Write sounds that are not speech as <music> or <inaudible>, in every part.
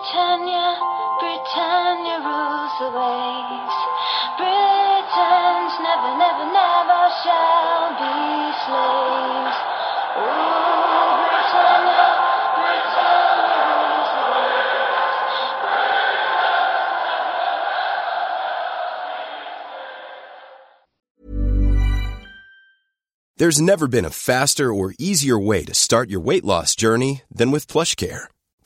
Britannia, Britannia rules the waves. Britons never, never, never shall be slaves. Ooh, Britannia, Britannia rules the waves. There's never been a faster or easier way to start your weight loss journey than with PlushCare.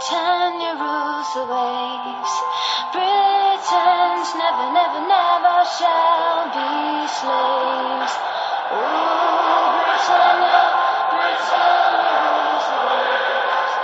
Pretend you rule the waves. Britons never, never, never shall be slaves. Rule Britannia, Britannia rules the waves.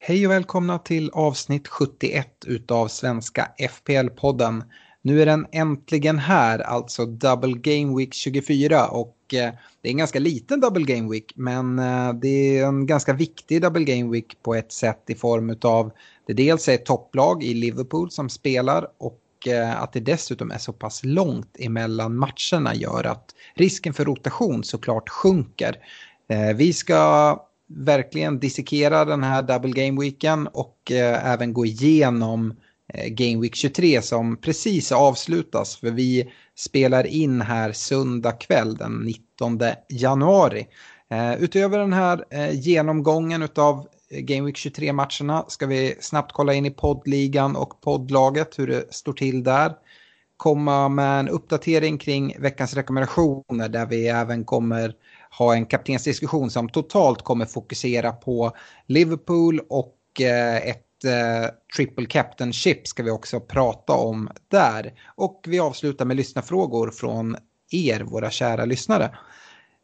Hej och välkomna till avsnitt 71 utav Svenska FPL-podden. Nu är den äntligen här, alltså Double Game Week 24 och eh, det är en ganska liten Double Game Week men eh, det är en ganska viktig Double Game Week på ett sätt i form av det dels är ett topplag i Liverpool som spelar och eh, att det dessutom är så pass långt emellan matcherna gör att risken för rotation såklart sjunker. Vi ska verkligen dissekera den här double game weeken och även gå igenom Eh, Game Week 23 som precis avslutas för vi spelar in här söndag kväll den 19 januari. Eh, utöver den här eh, genomgången av Game Week 23-matcherna ska vi snabbt kolla in i poddligan och poddlaget hur det står till där. Komma med en uppdatering kring veckans rekommendationer där vi även kommer ha en kaptensdiskussion som totalt kommer fokusera på Liverpool och ett eh, triple captainship ska vi också prata om där. Och vi avslutar med lyssnarfrågor från er, våra kära lyssnare.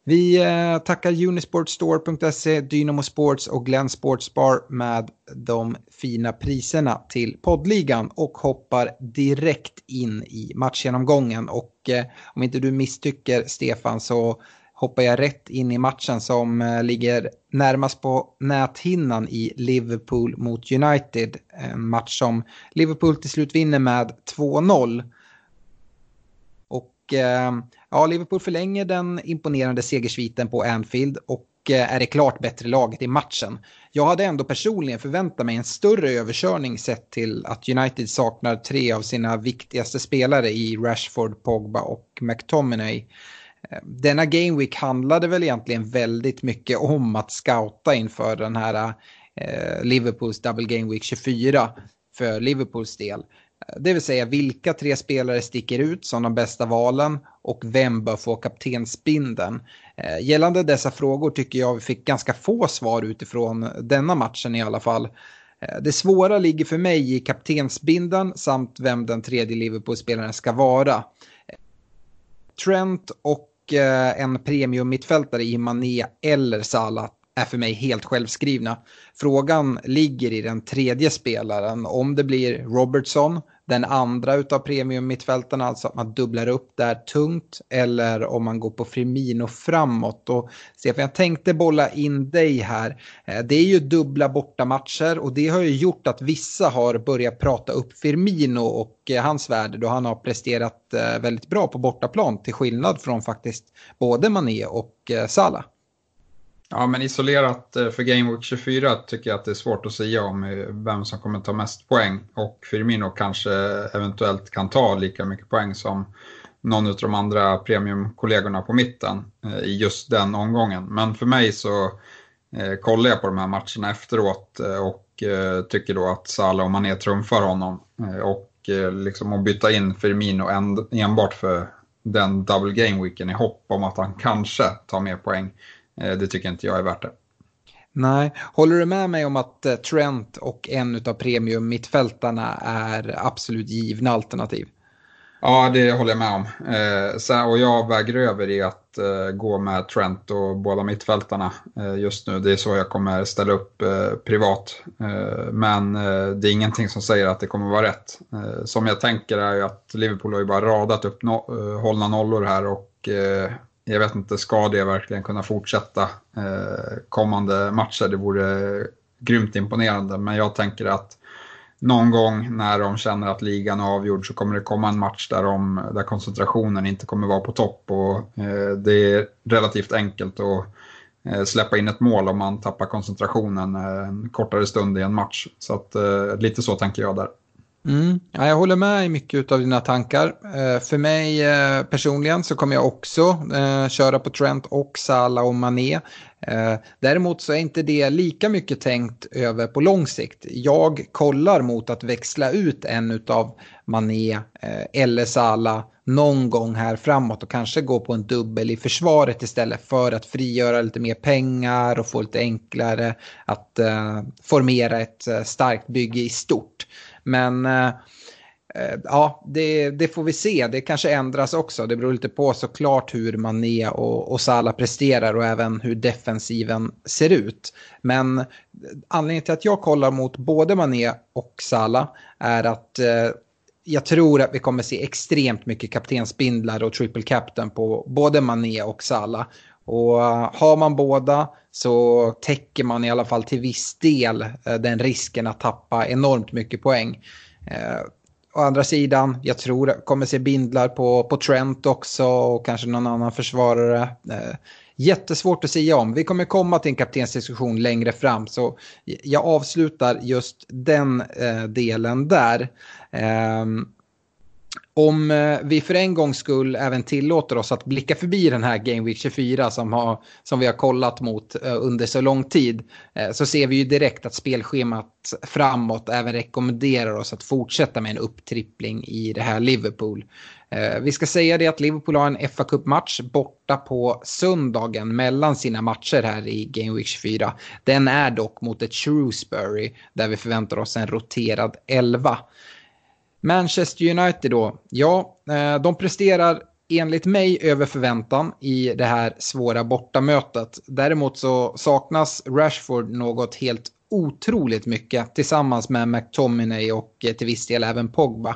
Vi eh, tackar Unisportstore.se, Dynamo Sports och Glenn Sportsbar med de fina priserna till poddligan och hoppar direkt in i matchgenomgången. Och eh, om inte du misstycker Stefan så hoppar jag rätt in i matchen som eh, ligger närmast på näthinnan i Liverpool mot United. En match som Liverpool till slut vinner med 2-0. Och eh, ja, Liverpool förlänger den imponerande segersviten på Anfield och eh, är det klart bättre laget i matchen. Jag hade ändå personligen förväntat mig en större överkörning sett till att United saknar tre av sina viktigaste spelare i Rashford, Pogba och McTominay. Denna Game Week handlade väl egentligen väldigt mycket om att scouta inför den här eh, Liverpools Double Game Week 24 för Liverpools del. Det vill säga vilka tre spelare sticker ut som de bästa valen och vem bör få kaptensbindeln. Eh, gällande dessa frågor tycker jag vi fick ganska få svar utifrån denna matchen i alla fall. Eh, Det svåra ligger för mig i kaptensbindeln samt vem den tredje Liverpool-spelaren ska vara. Trent och och eh, en premium mittfältare i Mané eller Salah är för mig helt självskrivna. Frågan ligger i den tredje spelaren, om det blir Robertson, den andra utav premium mittfältarna, alltså att man dubblar upp där tungt, eller om man går på Firmino framåt. Och Stefan, jag tänkte bolla in dig här. Eh, det är ju dubbla bortamatcher och det har ju gjort att vissa har börjat prata upp Firmino och eh, hans värde då han har presterat eh, väldigt bra på bortaplan till skillnad från faktiskt både Mané och Salah. Ja, men isolerat eh, för Game Week 24 tycker jag att det är svårt att säga om eh, vem som kommer ta mest poäng. Och Firmino kanske eventuellt kan ta lika mycket poäng som någon av de andra premiumkollegorna på mitten eh, i just den omgången. Men för mig så kollar jag på de här matcherna efteråt och tycker då att Salah och Mané trumfar honom. Och liksom att byta in Firmino enbart för den double game weeken i hopp om att han kanske tar mer poäng. Eh, Det tycker inte jag är värt det. Nej, håller du med mig om att eh, Trent och en av premium mittfältarna är absolut givna alternativ? Ja, det håller jag med om. Eh, och jag väger över i att eh, gå med Trent och båda mittfältarna eh, just nu. Det är så jag kommer ställa upp privat. Men det är ingenting som säger att det kommer vara rätt. som jag tänker är att Liverpool har ju bara radat upp no hållna nollor här och jag vet inte, ska det verkligen kunna fortsätta eh, kommande matcher? Det vore grymt imponerande, men jag tänker att någon gång när de känner att ligan är avgjord så kommer det komma en match där, de, där koncentrationen inte kommer vara på topp. Och, eh, det är relativt enkelt att eh, släppa in ett mål om man tappar koncentrationen eh, en kortare stund i en match. Så att, eh, lite så tänker jag där. Mm. Ja, jag håller med i mycket av dina tankar. Eh, för mig eh, personligen så kommer jag också eh, köra på Trent och Salah och Mané. Eh, däremot så är inte det lika mycket tänkt över på lång sikt. Jag kollar mot att växla ut en av Mané eh, eller Salah någon gång här framåt och kanske gå på en dubbel i försvaret istället för att frigöra lite mer pengar och få lite enklare att eh, formera ett eh, starkt bygge i stort. Men eh, eh, ja, det, det, får vi se. Det kanske ändras också. Det beror lite på såklart hur Mané och, och Salah presterar och även hur defensiven ser ut. Men anledningen till att jag kollar mot både Mané och Salah är att eh, jag tror att vi kommer se extremt mycket kaptensbindlar och triple captain på både Mané och Salah. Och eh, har man båda så täcker man i alla fall till viss del eh, den risken att tappa enormt mycket poäng. Eh, å andra sidan, jag tror det kommer se bindlar på, på Trent också och kanske någon annan försvarare. Eh, jättesvårt att säga om. Vi kommer komma till en kaptensdiskussion längre fram så jag avslutar just den delen där. Ehm, om eh, vi för en gångs skull även tillåter oss att blicka förbi den här Game Week 24 som, har, som vi har kollat mot eh, under så lång tid eh, så ser vi ju direkt att spelschemat framåt även rekommenderar oss att fortsätta med en upptrippling i det här Liverpool. Vi ska säga det att Liverpool har en fa Cup-match borta på söndagen mellan sina matcher här i Game Week 24. Den är dock mot ett Shrewsbury där vi förväntar oss en roterad 11. Manchester United då, ja, eh, de presterar enligt mig över förväntan i det här svåra bortamötet. Däremot så saknas Rashford något helt otroligt mycket tillsammans med McTominay och eh, till viss del även Pogba.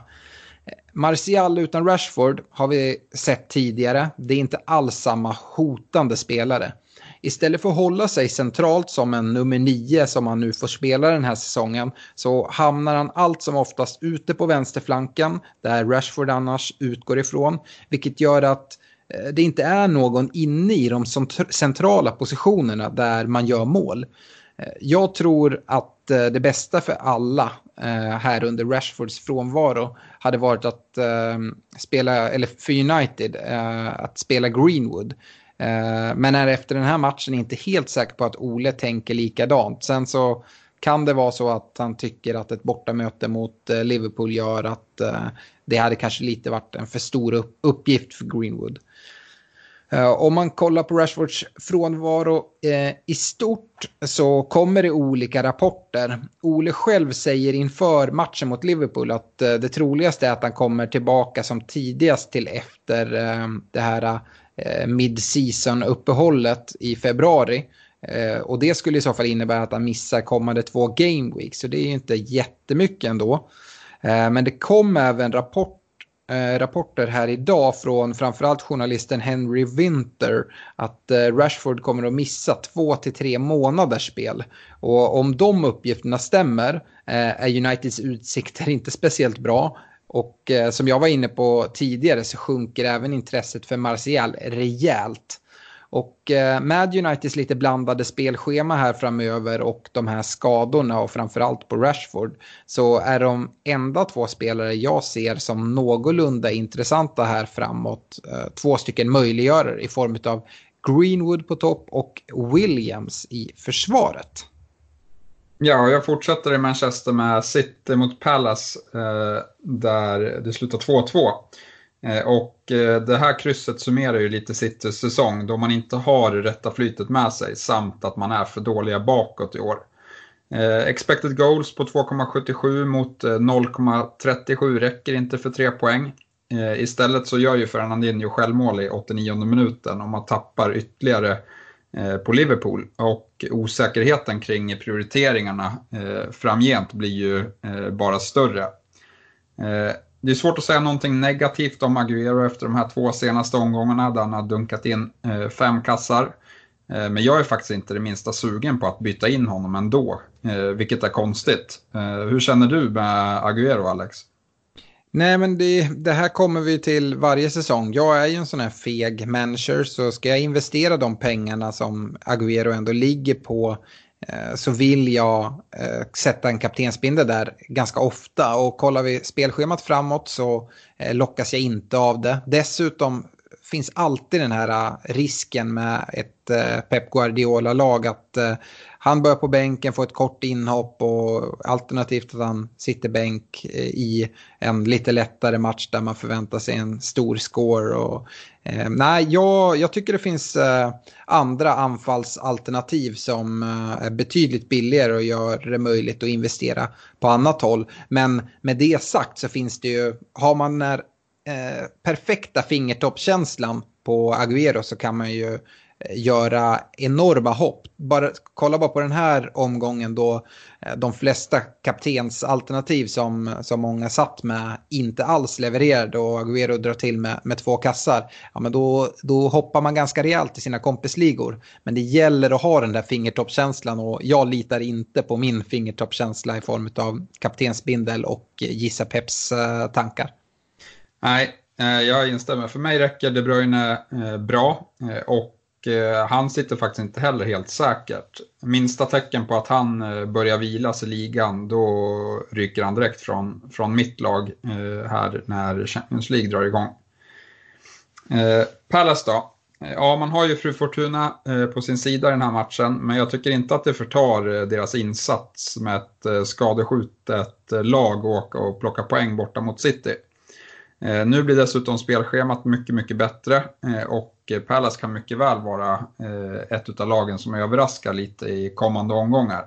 Martial utan Rashford har vi sett tidigare. Det är inte alls samma hotande spelare istället för att hålla sig centralt som en nummer nio som han nu får spela den här säsongen så hamnar han allt som oftast ute på vänsterflanken där Rashford annars utgår ifrån. Vilket gör att eh, det inte är någon inne i de centrala positionerna där man gör mål. Eh, jag tror att eh, det bästa för alla här under Rashfords frånvaro hade varit att spela, eller för United, att spela Greenwood. Eh, men är efter den här matchen inte helt säker på att Ole tänker likadant. Sen så kan det vara så att han tycker att ett bortamöte mot eh, Liverpool gör att eh, det hade kanske lite varit en för stor uppgift för Greenwood. Om man kollar på Rashfords frånvaro i stort så kommer det olika rapporter. Ole själv säger inför matchen mot Liverpool att det troligaste är att han kommer tillbaka som tidigast till efter det här Eh, mid-season-uppehållet i februari. Eh, och det skulle i så fall innebära att han missar kommande två game weeks. Så det är ju inte jättemycket ändå. Eh, men det kom även rapport, rapporter här idag från framförallt journalisten Henry Winter att Rashford kommer att missa två till tre månaders spel. Och om de uppgifterna stämmer är Uniteds utsikter inte speciellt bra. Och eh, som jag var inne på tidigare så sjunker även intresset för Martial rejält. Och eh, med Uniteds lite blandade spelschema här framöver och de här skadorna och framförallt på Rashford så är de enda två spelare jag ser som någorlunda intressanta här framåt. Eh, två stycken möjliggörare i form av Greenwood på topp och Williams i försvaret. Ja, jag fortsätter i Manchester med City mot Palace eh, där det slutar 2-2. Eh, och eh, det här krysset summerar ju lite Citys säsong då man inte har det rätta flytet med sig samt att man är för dåliga bakåt i år. Eh, expected goals på 2,77 mot eh, 0,37 räcker inte för tre poäng. Eh, istället så gör ju Fernandinho självmål i 89 minuten och man tappar ytterligare Eh, på Liverpool. Och osäkerheten kring prioriteringarna eh, framgent blir ju eh, bara större. Det är svårt att säga någonting negativt om Agüero efter de här två senaste omgångarna där han har dunkat in fem kassar. Men jag är faktiskt inte det minsta sugen på att byta in honom ändå, vilket är konstigt. Hur känner du med Agüero, Alex? Nej, men det, det, här kommer vi till varje säsong. Jag är ju en sån här feg manager, så ska jag investera de pengarna som Agüero ändå ligger på eh, så vill jag eh, sätta en kaptensbindel där ganska ofta. Och kollar vi spelschemat framåt så eh, lockas jag inte av det. Dessutom finns alltid den här eh, risken med ett eh, Pep Guardiola-lag att eh, han börjar på bänken, får ett kort inhopp och alternativt att han sitter bänk eh, i en lite lättare match där man förväntar sig en stor score. Och, eh, nej, jag, jag tycker det finns eh, andra anfallsalternativ som eh, är betydligt billigare och gör det möjligt att investera på annat håll. Men med det sagt så finns det ju, har man den eh, perfekta fingertoppkänslan på Agüero så kan man ju göra enorma hopp. Bara, kolla bara på den här omgången då eh, de flesta kaptensalternativ som, som många satt med inte alls levererade och Agüero drar till med, med två kassar. Ja, men då, då hoppar man ganska rejält i sina kompisligor. Men det gäller att ha den där fingertoppskänslan och jag litar inte på min fingertoppskänsla i form av kaptensbindel och gissa Peps eh, tankar. Nej, eh, jag instämmer. För mig räcker De Bruyne bra och Eh, han sitter faktiskt inte heller helt säkert. Minsta tecken på att han eh, börjar vilas i ligan, då ryker han direkt från, från mitt lag eh, här när Champions League drar igång. Palace då? Ja, man har ju Fru Fortuna på sin sida i den här matchen, men jag tycker inte att det förtar deras insats med ett skadeskjutet lag och åka och plocka poäng borta mot City. Nu blir dessutom spelschemat mycket, mycket bättre och Eh, Palace kan mycket väl vara eh, ett av lagen som överraskar lite i kommande omgångar.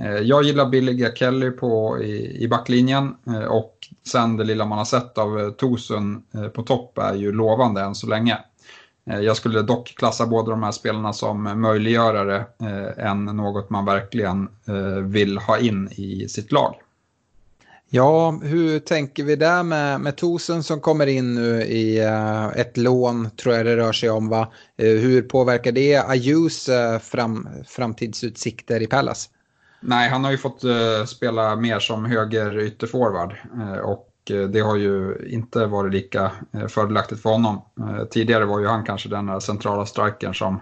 Eh, jag gillar billiga Kelly på, i, i backlinjen och sen det lilla man har sett av Tosun på topp är ju lovande än så länge. Jag skulle dock klassa båda de här spelarna som möjliggörare än något man verkligen vill ha in i sitt lag. Ja, hur tänker vi där med, med Tosen som kommer in nu i uh, ett lån, tror jag det rör sig om. Va? Uh, hur påverkar det Ajus uh, fram, framtidsutsikter i Pallas? Nej, han har ju fått spela mer som höger ytterforward och det har ju inte varit lika fördelaktigt för honom. Tidigare var ju han kanske den centrala strikern som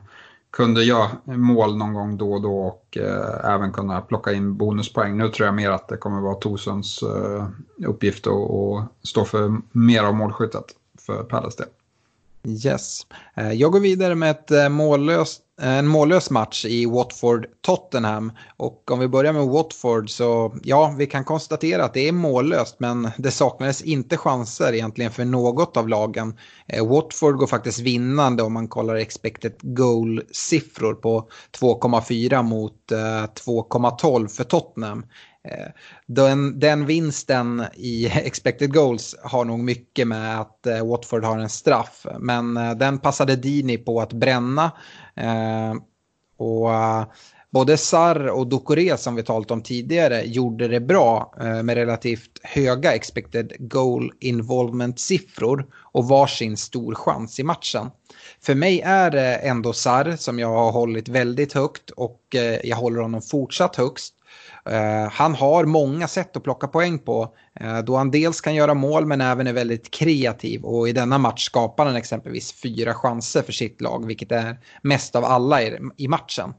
kunde göra mål någon gång då och då och eh, även kunna plocka in bonuspoäng. Nu tror jag mer att det kommer vara Tosuns eh, uppgift att stå för mer av målskyttet för Palace del. Yes. Eh, jag går vidare med ett eh, mållöst en mållös match i Watford-Tottenham. Och om vi börjar med Watford så ja, vi kan konstatera att det är mållöst men det saknades inte chanser egentligen för något av lagen. Eh, Watford går faktiskt vinnande om man kollar expected goal-siffror på 2,4 mot eh, 2,12 för Tottenham. Eh, den, den vinsten i <laughs> expected goals har nog mycket med att eh, Watford har en straff. Men eh, den passade Dini på att bränna. Och både Sar och Dokore som vi talat om tidigare gjorde det bra med relativt höga expected goal involvement-siffror och varsin stor chans i matchen. För mig är det ändå Sar som jag har hållit väldigt högt och eh, jag håller honom fortsatt högst. Eh, han har många sätt att plocka poäng på. Eh, då han dels kan göra mål men även är väldigt kreativ. Och i denna match skapar han exempelvis fyra chanser för sitt lag. Vilket är mest av alla i, matchen.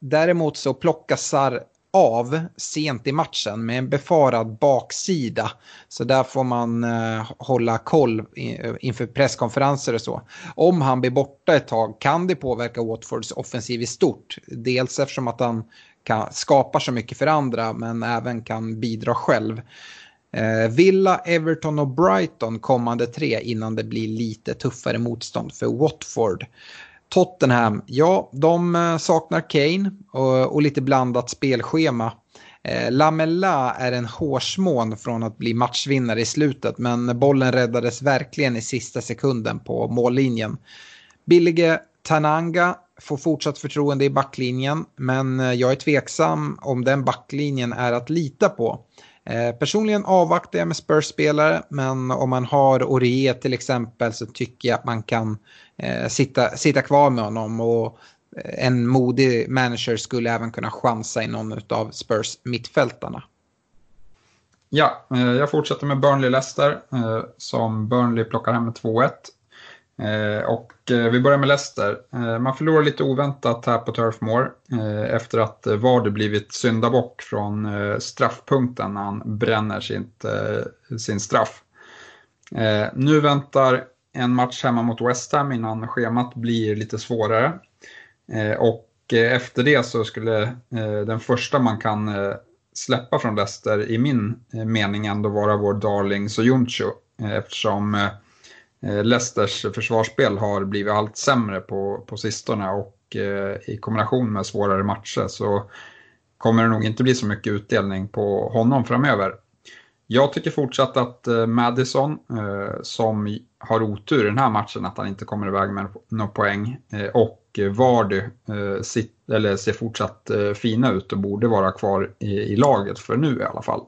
Däremot så plockas Sar av sent i matchen med en befarad baksida. Så där får man eh, hålla koll eh, inför presskonferenser och så. Om han blir borta ett tag kan det påverka Watfords offensiv i stort. Dels eftersom att han kan, skapar så mycket för andra men även kan bidra själv. Eh, Villa, Everton och Brighton kommande tre innan det blir lite tuffare motstånd för Watford. Tottenham, ja, de eh, saknar Kane och, och lite blandat spelschema. Eh, Lamela är en hårsmån från att bli matchvinnare i slutet men bollen räddades verkligen i sista sekunden på mållinjen. Billige Tananga får fortsatt förtroende i backlinjen men eh, jag är tveksam om den backlinjen är att lita på. Eh, personligen avvaktar jag med Spurs-spelare, men om man har Orie till exempel så tycker jag att man kan eh, sitta, sitta kvar med honom. Och eh, en modig manager skulle även kunna chansa i någon av Spurs mittfältarna. Ja, eh, jag fortsätter med Burnley-Leicester eh, som Burnley plockar hem med 2-1. Och vi börjar med Leicester. Man förlorar lite oväntat här på Turf Moor efter att Vardy blivit syndabock från straffpunkten när han bränner sin straff. Nu väntar en match hemma mot West Ham innan schemat blir lite svårare. Eh, och eh, efter det så skulle eh, den första man kan släppa från Leicester i min mening ändå vara vår darling Soyuncu eftersom Leicesters försvarsspel har blivit allt sämre på, på sistone och i kombination med svårare matcher så kommer det nog inte bli så mycket utdelning på honom framöver. Jag tycker fortsatt att Madison, som har otur i den här matchen att han inte kommer iväg med några poäng, eh, och Vardy eh, sit, eller ser fortsatt eh, fina ut och borde vara kvar i, i laget för nu i alla fall.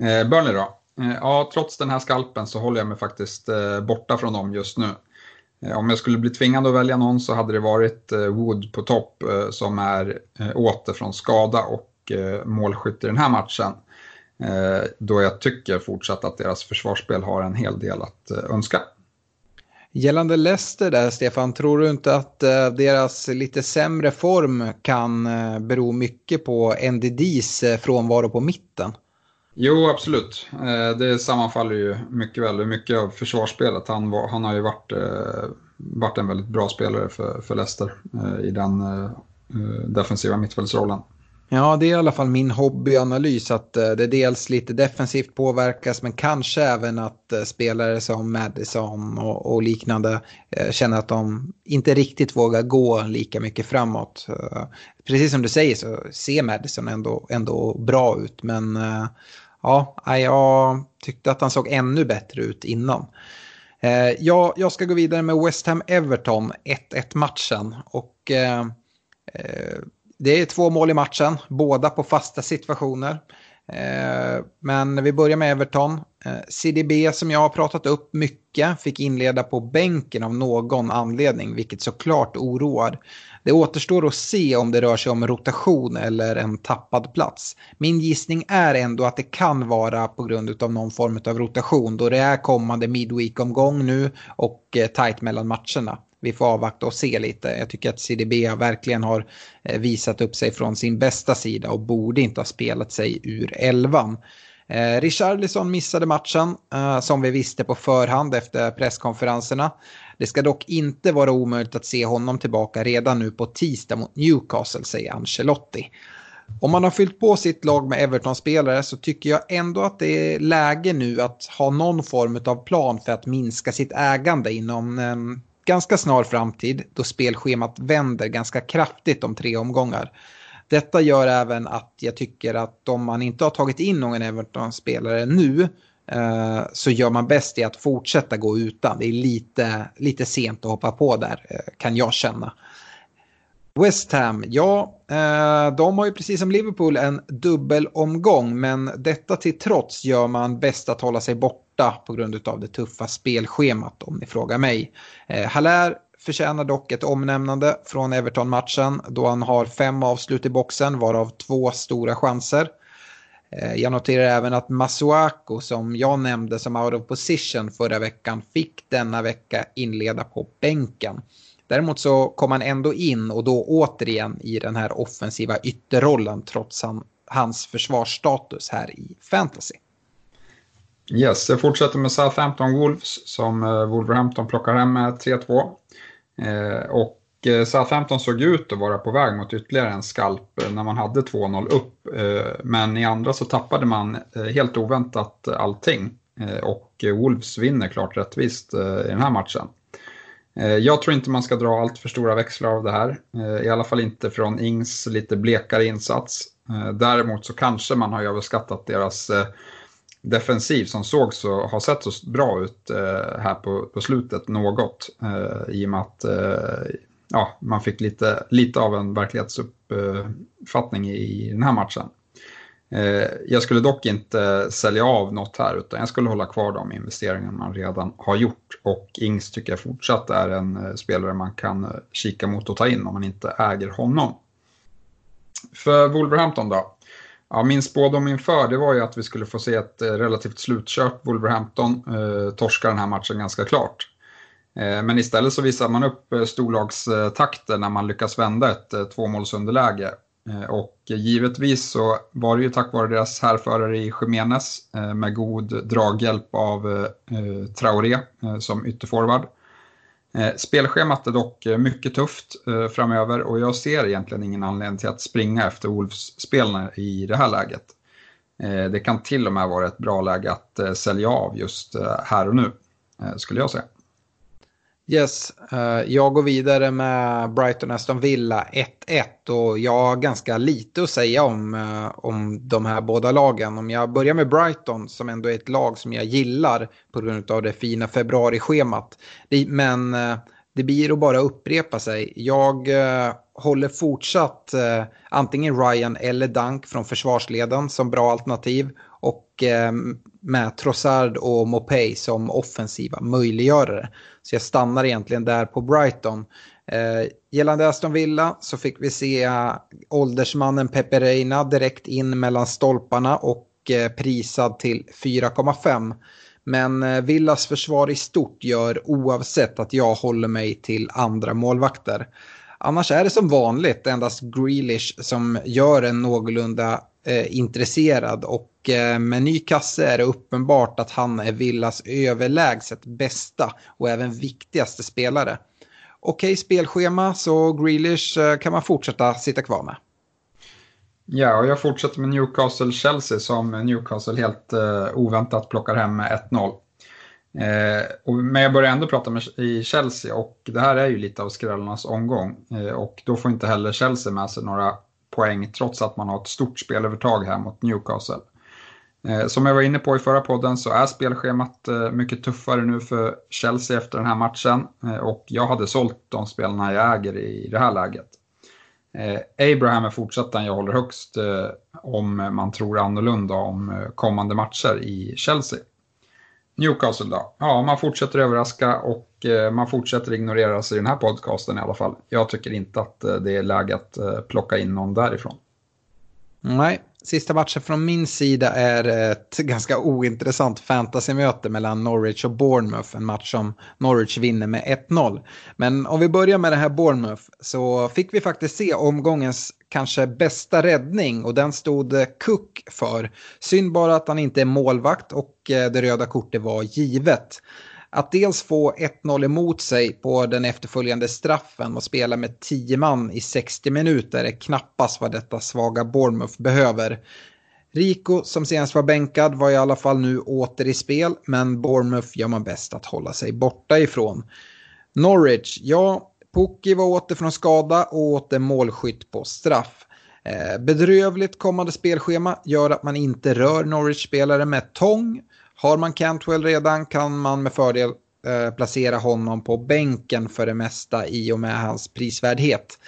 Eh, Burnley då? Eh, ja, trots den här skalpen så håller jag mig faktiskt eh, borta från dem just nu. Eh, om jag skulle bli tvingad att välja någon så hade det varit Wood på topp som är åter från skada och målskytt i den här matchen. Då jag tycker fortsatt att deras försvarsspel har en hel del att önska. Gällande Leicester där, Stefan, tror du inte att deras lite sämre form kan bero mycket på NDDs frånvaro på mitten? Jo, absolut. Eh, det sammanfaller ju mycket väl. Mycket av försvarsspelet. Han, var, han har ju varit, eh, varit en väldigt bra spelare för, för Leicester eh, i den defensiva mittfältsrollen. Ja, det är i alla fall min hobbyanalys att eh, det dels lite defensivt påverkas men kanske även att eh, spelare som Madison och, och liknande eh, känner att de inte riktigt vågar gå lika mycket framåt. Precis som du säger så ser Madison ändå, ändå bra ut men ja, jag tyckte att han såg ännu bättre ut innan. Jag, jag ska gå vidare med West Ham Everton 1-1 matchen. Och, eh, det är två mål i matchen, båda på fasta situationer. Eh, men vi börjar med Everton. Eh, CDB som jag har pratat upp mycket fick inleda på bänken av någon anledning, vilket såklart oroar. Det återstår att se om det rör sig om rotation eller en tappad plats. Min gissning är ändå att det kan vara på grund av någon form av rotation då det är kommande midweek-omgång nu och eh, tajt mellan matcherna. Vi får avvakta och se lite. Jag tycker att CDB verkligen har eh, visat upp sig från sin bästa sida och borde inte ha spelat sig ur elvan. Eh, Richarlison missade matchen eh, som vi visste på förhand efter presskonferenserna. Det ska dock inte vara omöjligt att se honom tillbaka redan nu på tisdag mot Newcastle, säger Ancelotti. Om man har fyllt på sitt lag med Everton-spelare så tycker jag ändå att det är läge nu att ha någon form av plan för att minska sitt ägande inom ehm, ganska snar framtid då spelschemat vänder ganska kraftigt om tre omgångar. Detta gör även att jag tycker att om man inte har tagit in någon Everton-spelare nu Eh, så gör man bäst i att fortsätta gå utan. Det är lite, lite sent att hoppa på där, eh, kan jag känna. West Ham, ja, eh, de har ju precis som Liverpool en dubbelomgång, men detta till trots gör man bäst att hålla sig borta på grund av det tuffa spelschemat om ni frågar mig. Eh, Haller förtjänar dock ett omnämnande från Everton-matchen då han har fem avslut i boxen varav två stora chanser. Eh, jag noterar även att Masuako som jag nämnde som out of position förra veckan fick denna vecka inleda på bänken. Däremot så kom han ändå in och då återigen i den här offensiva ytterrollen trots han, hans försvarsstatus här i fantasy. Yes, jag fortsätter med Southampton Wolves som eh, Wolverhampton plockar hem med 3-2. Eh, och eh, Southampton såg ut att vara på väg mot ytterligare en skalp eh, när man hade 2-0 upp. Eh, men i andra så tappade man helt oväntat allting. Och Wolves vinner klart rättvist i den här matchen. Jag tror inte man ska dra allt för stora växlar av det här. I alla fall inte från Ings lite blekare insats. Däremot så kanske man har överskattat deras defensiv som såg så, har sett så bra ut eh, här på, på slutet något. Eh, I och med att eh, ja, man fick lite, lite av en verklighetsuppfattning i den här matchen. Eh, jag skulle dock inte sälja av något här utan jag skulle hålla kvar de investeringar man redan har gjort. Och Ings tycker jag fortsatt är en eh, spelare man kan kika mot och ta in om man inte äger honom. För Wolverhampton då? Ja, min spådom inför det var ju att vi skulle få se ett eh, relativt slutkört Wolverhampton eh, torska den här matchen ganska klart. Eh, men istället så visar man upp eh, storlagstakter när man lyckas vända ett eh, tvåmålsunderläge Eh, och givetvis så var det ju tack vare deras härförare i Jiménez eh, med god draghjälp av eh, Traoré som ytterforward. Eh, spelschemat är dock eh, mycket tufft eh, framöver och jag ser egentligen ingen anledning till att springa efter Wolves-spelarna i det här läget. Det kan till och med vara ett bra läge att sälja av just här och nu, skulle jag säga. Yes, eh, jag går vidare med Brighton Aston Villa 1-1 och jag har ganska lite att säga om, eh, om de här båda lagen. Om jag börjar med Brighton som ändå är ett lag som jag gillar på grund av det fina februarischemat. Men eh, det blir att bara upprepa sig. Jag håller fortsatt antingen Ryan eller Dunk från försvarsleden som bra alternativ och med Trossard och Mopey som offensiva möjliggörare. Så jag stannar egentligen där på Brighton. Eh, gällande Aston Villa så fick vi se eh, åldersmannen Pepe Reina direkt in mellan stolparna och eh, prisad till 4,5. Men eh, Villas försvar i stort gör oavsett att jag håller mig till andra målvakter. Annars är det som vanligt endast Grealish som gör en någorlunda eh, intresserad och eh, med ny kasse är det uppenbart att han är Villas överlägset bästa och även viktigaste spelare. Okej spelschema så Grealish eh, kan man fortsätta sitta kvar med. Ja, och jag fortsätter med Newcastle-Chelsea som Newcastle helt eh, oväntat plockar hem med 1-0. Eh, och, men jag börjar ändå prata med i Chelsea och det här är ju lite av skrällarnas omgång. Eh, och då får inte heller Chelsea med sig några poäng trots att man har ett stort spelövertag här mot Newcastle. Eh, som jag var inne på i förra podden så är spelschemat eh, mycket tuffare nu för Chelsea efter den här matchen eh, och jag hade sålt de spelarna jag äger i det här läget. Eh, Abraham är fortsatt den jag håller högst eh, om man tror annorlunda om eh, kommande matcher i Chelsea. Newcastle då? Ja, man fortsätter överraska och eh, man fortsätter ignoreras i den här podcasten i alla fall. Jag tycker inte att eh, det är läge att eh, plocka in någon därifrån. Nej, sista matchen från min sida är ett <laughs> ganska ointressant fantasymöte mellan Norwich och Bournemouth. En match som Norwich vinner med 1-0. Men om vi börjar med det här Bournemouth så fick vi faktiskt se omgångens kanske bästa räddning och den stod Cook för. Synd bara att han inte är målvakt och eh, det röda kortet var givet. Att dels få 1-0 emot sig på den efterföljande straffen och spela med 10 man i 60 minuter är knappast vad detta svaga Bournemouth behöver. Rico som senast var bänkad var i alla fall nu åter i spel men Bournemouth gör man bäst att hålla sig borta ifrån. Norwich, ja, Pukki var åter från skada och åter målskytt på straff. Eh, bedrövligt kommande spelschema gör att man inte rör Norwich-spelare med tång. Har man Cantwell redan kan man med fördel eh, placera honom på bänken för det mesta i och med hans prisvärdhet.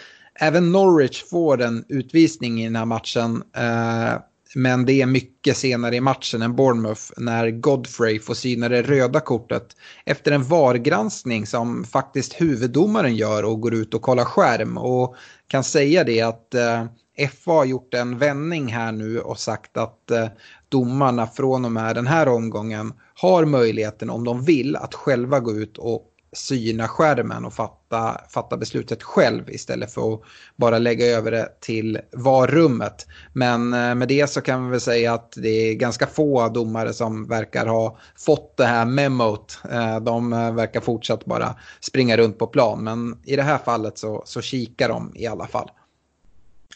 Även Norwich får en utvisning i den här matchen. Eh, men det är mycket senare i matchen än Bournemouth när Godfrey får syna det röda kortet efter en VAR-granskning som faktiskt huvuddomaren gör och går ut och kollar skärm och kan säga det att eh, FA har gjort en vändning här nu och sagt att eh, domarna från och med den här omgången har möjligheten om de vill att själva gå ut och syna skärmen och fatta, fatta beslutet själv istället för att bara lägga över det till varummet. Men eh, med det så kan vi väl säga att det är ganska få domare som verkar ha fått det här memot. Eh, de verkar fortsatt bara springa runt på plan. Men i det här fallet så, så kikar de i alla fall.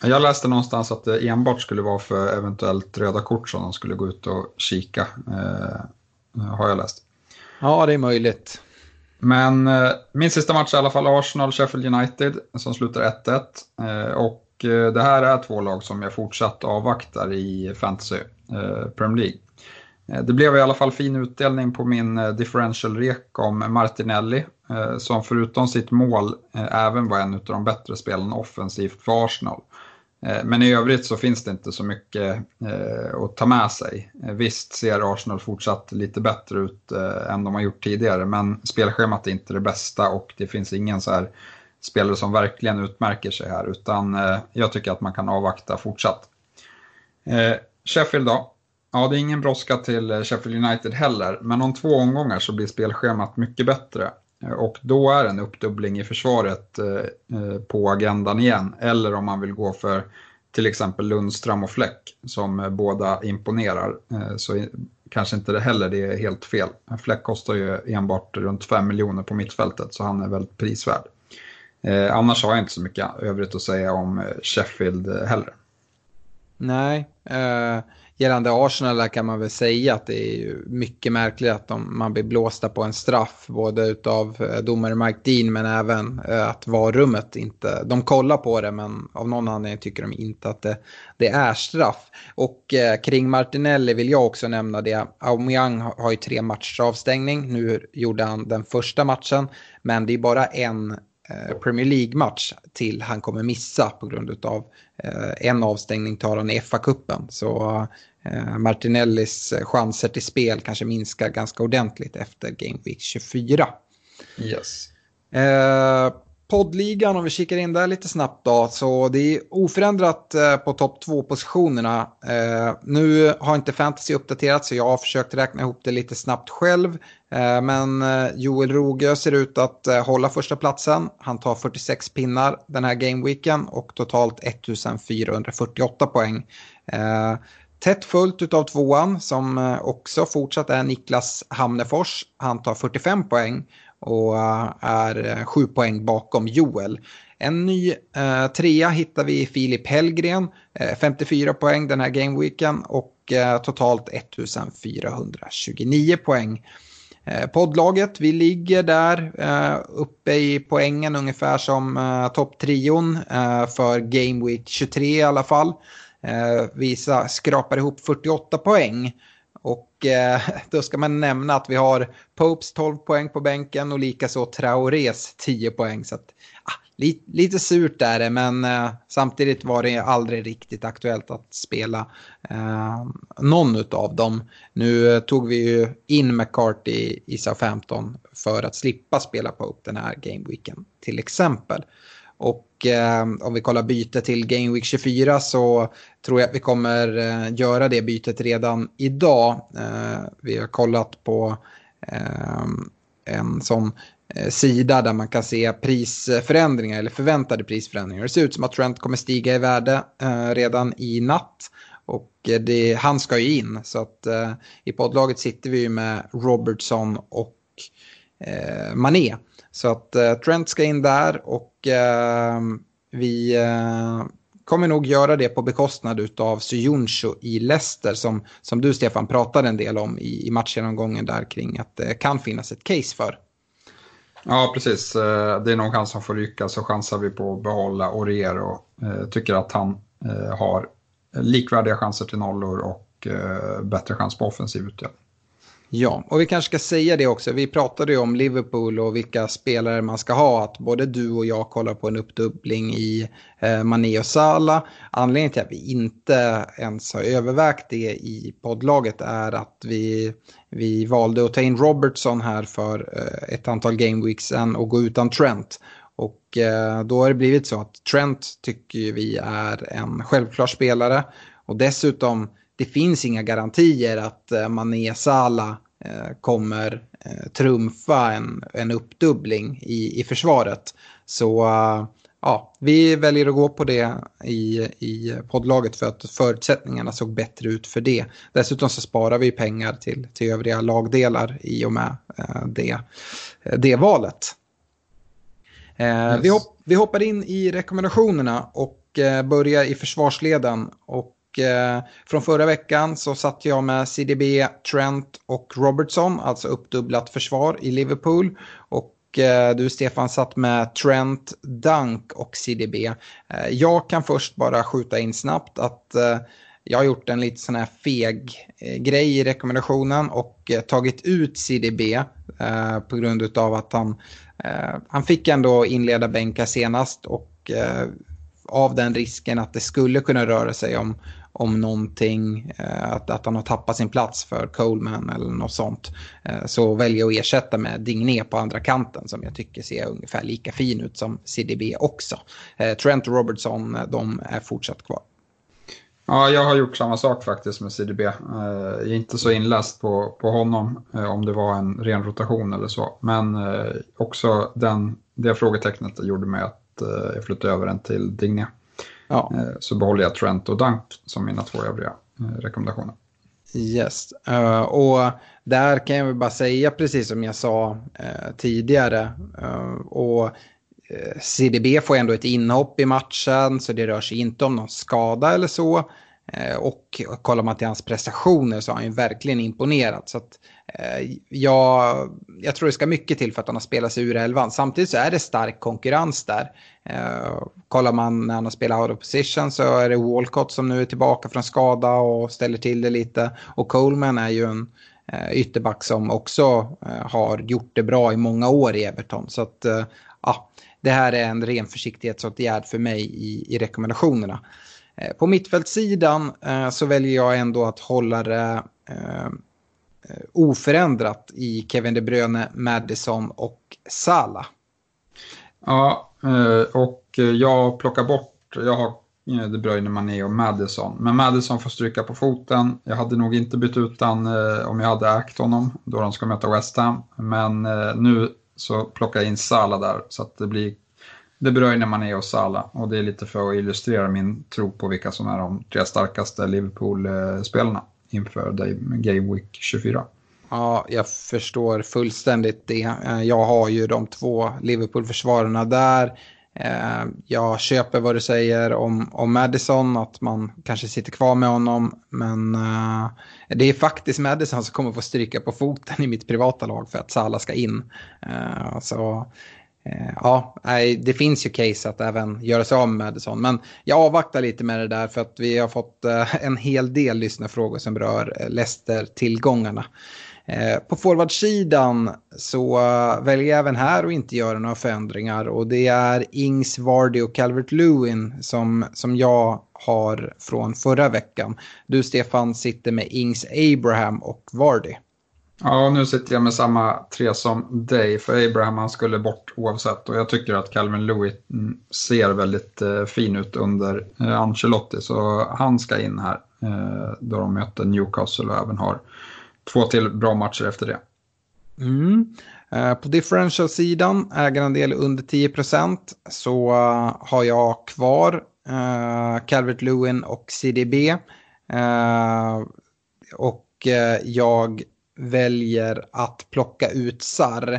Jag läste någonstans att det enbart skulle vara för eventuellt röda kort som de skulle gå ut och kika. Eh, har jag läst. Ja, det är möjligt. Men eh, min sista match är i alla fall Arsenal-Sheffield United som slutar 1-1. Eh, och det här är två lag som jag fortsatt avvaktar i Fantasy Premier League. Det blev i alla fall fin utdelning på min differential-rek om Martinelli som förutom sitt mål även var en av de bättre spelarna offensivt för Arsenal. Eh, men i övrigt så finns det inte så mycket eh, att ta med sig. Eh, visst ser Arsenal fortsatt lite bättre ut än de har gjort tidigare, men spelschemat är inte det bästa och det finns ingen så här spelare som verkligen utmärker sig här, utan jag tycker att man kan avvakta fortsatt. Sheffield då? Ja, det är ingen brådska till Sheffield United heller, men om två omgångar så blir spelschemat mycket bättre. Eh, och då är en uppdubbling i försvaret eh, eh, på agendan igen. Eller om man vill gå för till exempel Lundström och Fläck som båda imponerar. Så kanske inte det heller det är helt fel. Fläck kostar ju enbart runt 5 miljoner på mittfältet så han är väldigt prisvärd. Annars har jag inte så mycket övrigt att säga om Sheffield heller. Nej, eh, gällande Arsenal kan man väl säga att det är mycket märkligt att de, man blir blåsta på en straff både av eh, domare Mike Dean men även eh, att varummet inte, de kollar på det men av någon anledning tycker de inte att det, det är straff. Och eh, kring Martinelli vill jag också nämna det, Aubameyang har ju tre matchers avstängning, nu gjorde han den första matchen men det är bara en eh, Premier League-match till han kommer missa på grund av en avstängning tar han i FA-cupen. Så Martinellis chanser till spel kanske minskar ganska ordentligt efter Game Week 24. Yes poddligan, om vi kikar in där lite snabbt då, så det är oförändrat eh, på topp 2-positionerna. Eh, nu har inte fantasy uppdaterats så jag har försökt räkna ihop det lite snabbt själv. Eh, men eh, Joel Rogö ser ut att eh, hålla första platsen. Han tar 46 pinnar den här gameweeken och totalt 1448 poäng. Tätt följt av tvåan som eh, också fortsatt är Niklas Hamnefors. Han tar 45 poäng och eh, är eh, 7 poäng bakom Joel. En ny eh, trea hittar vi i Filip Hellgren, eh, 54 poäng den här gameweeken och eh, totalt 1429 poäng. Eh, poddlaget, vi ligger där eh, uppe i poängen ungefär som eh, topptrion eh, för Game Week 23 i alla fall. Eh, skrapar ihop 48 poäng. Och eh, <laughs> då ska man nämna att vi har Popes 12 poäng på bänken och likaså Traores 10 poäng. Så att, ah, li, lite surt är det, men eh, samtidigt var det aldrig riktigt aktuellt att spela eh, någon av dem. Nu eh, tog vi ju in McCarthy i SA-15 för att slippa spela Pope den här gameweeken till exempel. Och eh, om vi kollar byte till Game Week 24 så tror jag att vi kommer eh, göra det bytet redan idag. Eh, vi har kollat på eh, en sån eh, sida där man kan se prisförändringar eller förväntade prisförändringar. Det ser ut som att Trent kommer stiga i värde eh, redan i natt. Och eh, det, han ska ju in så att eh, i poddlaget sitter vi med Robertson och Eh, mané. Så att eh, Trent ska in där och eh, vi eh, kommer nog göra det på bekostnad av Suyunsho i Leicester som, som du Stefan pratade en del om i, i matchgenomgången där kring att det kan finnas ett case för. Ja, precis. Eh, det är nog han som får rycka så chansar vi på att behålla Orier och eh, tycker att han har likvärdiga chanser till nollor och bättre chans på offensiv utdelning. Ja, och vi kanske ska säga det också. Vi pratade ju om Liverpool och vilka spelare man ska ha. Att både du och jag kollar på en uppdubbling i eh, Mané och Salah. Anledningen till att vi inte ens har övervägt det i poddlaget är att vi, vi valde att ta in Robertson här för eh, ett antal gameweeks sen och gå utan Trent. Och eh, då har det blivit så att Trent tycker vi är en självklar spelare. Och dessutom det finns inga garantier att eh, Mané Sala kommer eh, trumfa en, en uppdubbling i, i försvaret. Så ja, vi väljer att gå på det i, i poddlaget för att förutsättningarna såg bättre ut för det. Dessutom så sparar vi pengar till, till övriga lagdelar i och med det, det valet. Yes. Vi, hopp, vi hoppar in i rekommendationerna och börjar i försvarsleden. Och eh, från förra veckan så satt jag med CDB, Trent och Robertson, alltså uppdubblat försvar i Liverpool. Och eh, du Stefan satt med Trent, Dunk och CDB. Eh, jag kan först bara skjuta in snabbt att eh, jag har gjort en lite sån här feg grej i rekommendationen och tagit ut CDB på grund av att han, han fick ändå inleda bänka senast och av den risken att det skulle kunna röra sig om om någonting, eh, att, att han har tappat sin plats för Coleman eller något sånt. Eh, så väljer jag att ersätta med Digné på andra kanten som jag tycker ser ungefär lika fin ut som CDB också. Eh, Trent och Robertson, de är fortsatt kvar. Ja, jag har gjort samma sak faktiskt med CDB. Jag är inte så inläst på, på honom om det var en ren rotation eller så. Men också den, det frågetecknet gjorde mig att jag flyttade över den till Digné. Ja. Eh, så behåller jag Trent och Dunk som mina två övriga eh, rekommendationer. Yes, uh, och där kan jag väl bara säga precis som jag sa tidigare. Och CDB får ändå ett inhopp i matchen så det rör sig inte om någon skada eller så. Och kollar man till hans prestationer så har han ju verkligen imponerat. Så att, eh, Eh, jag, jag tror det ska mycket till för att han har spelat sig ur elvan. Samtidigt så är det stark konkurrens där. Eh, kollar man när han har spelat out of position så är det Walcott som nu är tillbaka från skada och ställer till det lite. Och Coleman är ju en eh, ytterback som också eh, har gjort det bra i många år i Everton. Så att, eh, ja, det här är en ren försiktighetsåtgärd för mig i, i rekommendationerna. Eh, på mittfältssidan eh, så väljer jag ändå att hålla det eh, Eh, oförändrat i Kevin De Bruyne, Madison och Salah. Ja, eh, och jag plockar bort, jag har eh, De Bruyne, Mané och Madison. Men Madison får stryka på foten. Jag hade nog inte bytt ut den om jag hade ägt honom då de ska möta West Ham. Men nu så plockar jag in Salah där så att det blir De Bruyne, Mané och Salah. Och det är lite för att illustrera min tro på vilka som är de tre starkaste Liverpool-spelarna inför Game Week 24. Ja, jag förstår fullständigt det. Eh, jag har ju de två Liverpool-försvararna där. Eh, jag köper vad du säger om, om Madison, att man kanske sitter kvar med honom. Men uh, det är faktiskt Madison som kommer få stryka på foten i mitt privata lag för att Salah ska in. Uh, så Eh, ja, det finns ju case att även göra sig av med Madison. Men jag avvaktar lite med det där för att vi har fått eh, en hel del lyssnarfrågor som rör eh, Leicester-tillgångarna. På forwardsidan så väljer jag även här att inte göra några förändringar och det är Ings, Vardy och Calvert Lewin som, som jag har från förra veckan. Du Stefan sitter med Ings, Abraham och Vardy. Ja, nu sitter jag med samma tre som dig, för Abraham han skulle bort oavsett och jag tycker att Calvin Lewis mm, ser väldigt eh, fin ut under eh, Ancelotti så han ska in här eh, då de möter Newcastle och även har två till bra matcher efter det. Mm. Eh, på differential-sidan, ägarandel under 10% så uh, har jag kvar uh, Calvert Lewin och CDB. och jag väljer att plocka ut SAR.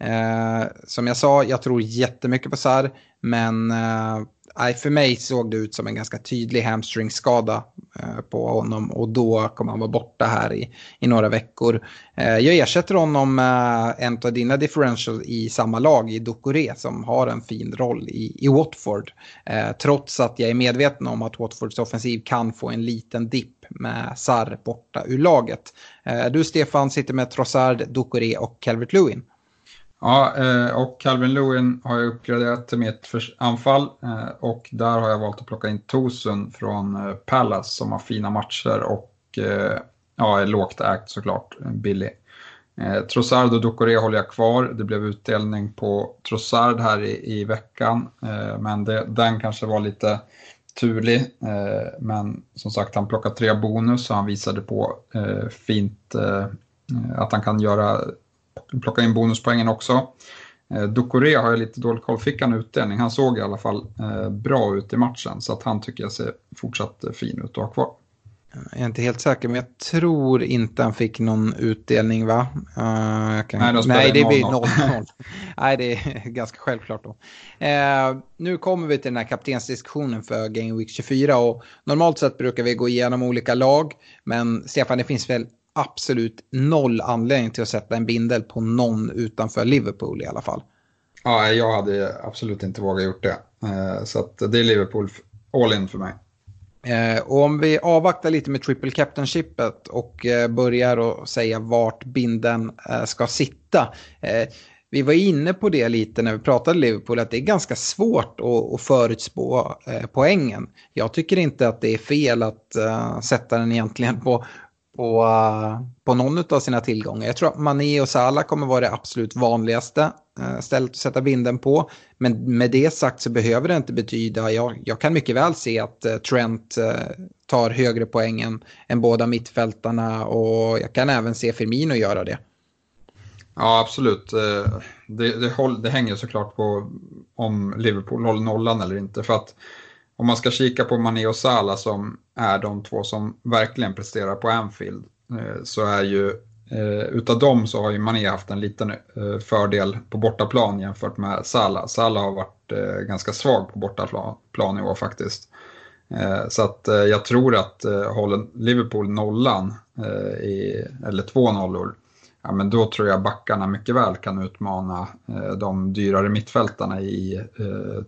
Eh, som jag sa, jag tror jättemycket på SAR, men eh, nej, för mig såg det ut som en ganska tydlig hamstringskada eh, på honom och då kommer han vara borta här i, i några veckor. Eh, jag ersätter honom med en av dina differential i samma lag i Dukore som har en fin roll i, i Watford. Eh, trots att jag är medveten om att Watfords offensiv kan få en liten dipp med Sar borta ur laget. Du Stefan sitter med Trossard, Dukore och Calvert Lewin. Ja, eh, och Calvin Lewin har jag uppgraderat till mitt anfall eh, och där har jag valt att plocka in Tosun från eh, Palace som har fina matcher och ja, är lågt ägt såklart, billig. Trossard och Ducoré håller jag kvar. Det blev utdelning på Trossard här i, i veckan, men det, den kanske var lite turlig. Men som sagt, han plockade tre bonus och han visade på fint att han kan göra plocka in bonuspoängen också. Eh, Ducoré har jag lite dålig koll, fick han utdelning? Han såg i alla fall eh, bra ut i matchen så att han tycker jag ser fortsatt eh, fin ut att ha kvar. Jag är inte helt säker, men jag tror inte han fick någon utdelning va? Uh, kan... Nej, Nej, det blir 0-0. Nej, det är <laughs> ganska självklart då. Uh, nu kommer vi till den här kaptensdiskussionen för Game Week 24 och normalt sett brukar vi gå igenom olika lag, men Stefan, det finns väl absolut noll anledning till att sätta en bindel på någon utanför Liverpool i alla fall. Ja, jag hade absolut inte vågat gjort det. Så att det är Liverpool all in för mig. Eh, och om vi avvaktar lite med triple captainshipet och eh, börjar att säga vart binden eh, ska sitta. Eh, vi var inne på det lite när vi pratade Liverpool, att det är ganska svårt att, förutspå eh, poängen. Jag tycker inte att det är fel att sätta den egentligen på, på, uh, på någon av sina tillgångar. Jag tror att Mané och Salah kommer vara det absolut vanligaste uh, stället att sätta binden på. Men med det sagt så behöver det inte betyda, jag, jag kan mycket väl se att eh, Trent tar högre poäng än, än båda mittfältarna och jag kan även se Firmino göra det. Ja, absolut. Det, det, håll, det, hänger såklart på om Liverpool håller nollan eller inte. För att om man ska kika på Mané och Salah som är de två som verkligen presterar på Anfield eh, så är ju eh, utav dem så har ju Mané haft en liten eh, fördel på bortaplan jämfört med Salah. Salah har varit ganska svag på bortaplan i år faktiskt. Så att jag tror att håller Liverpool nollan, eller två nollor, ja, men då tror jag backarna mycket väl kan utmana de dyrare mittfältarna i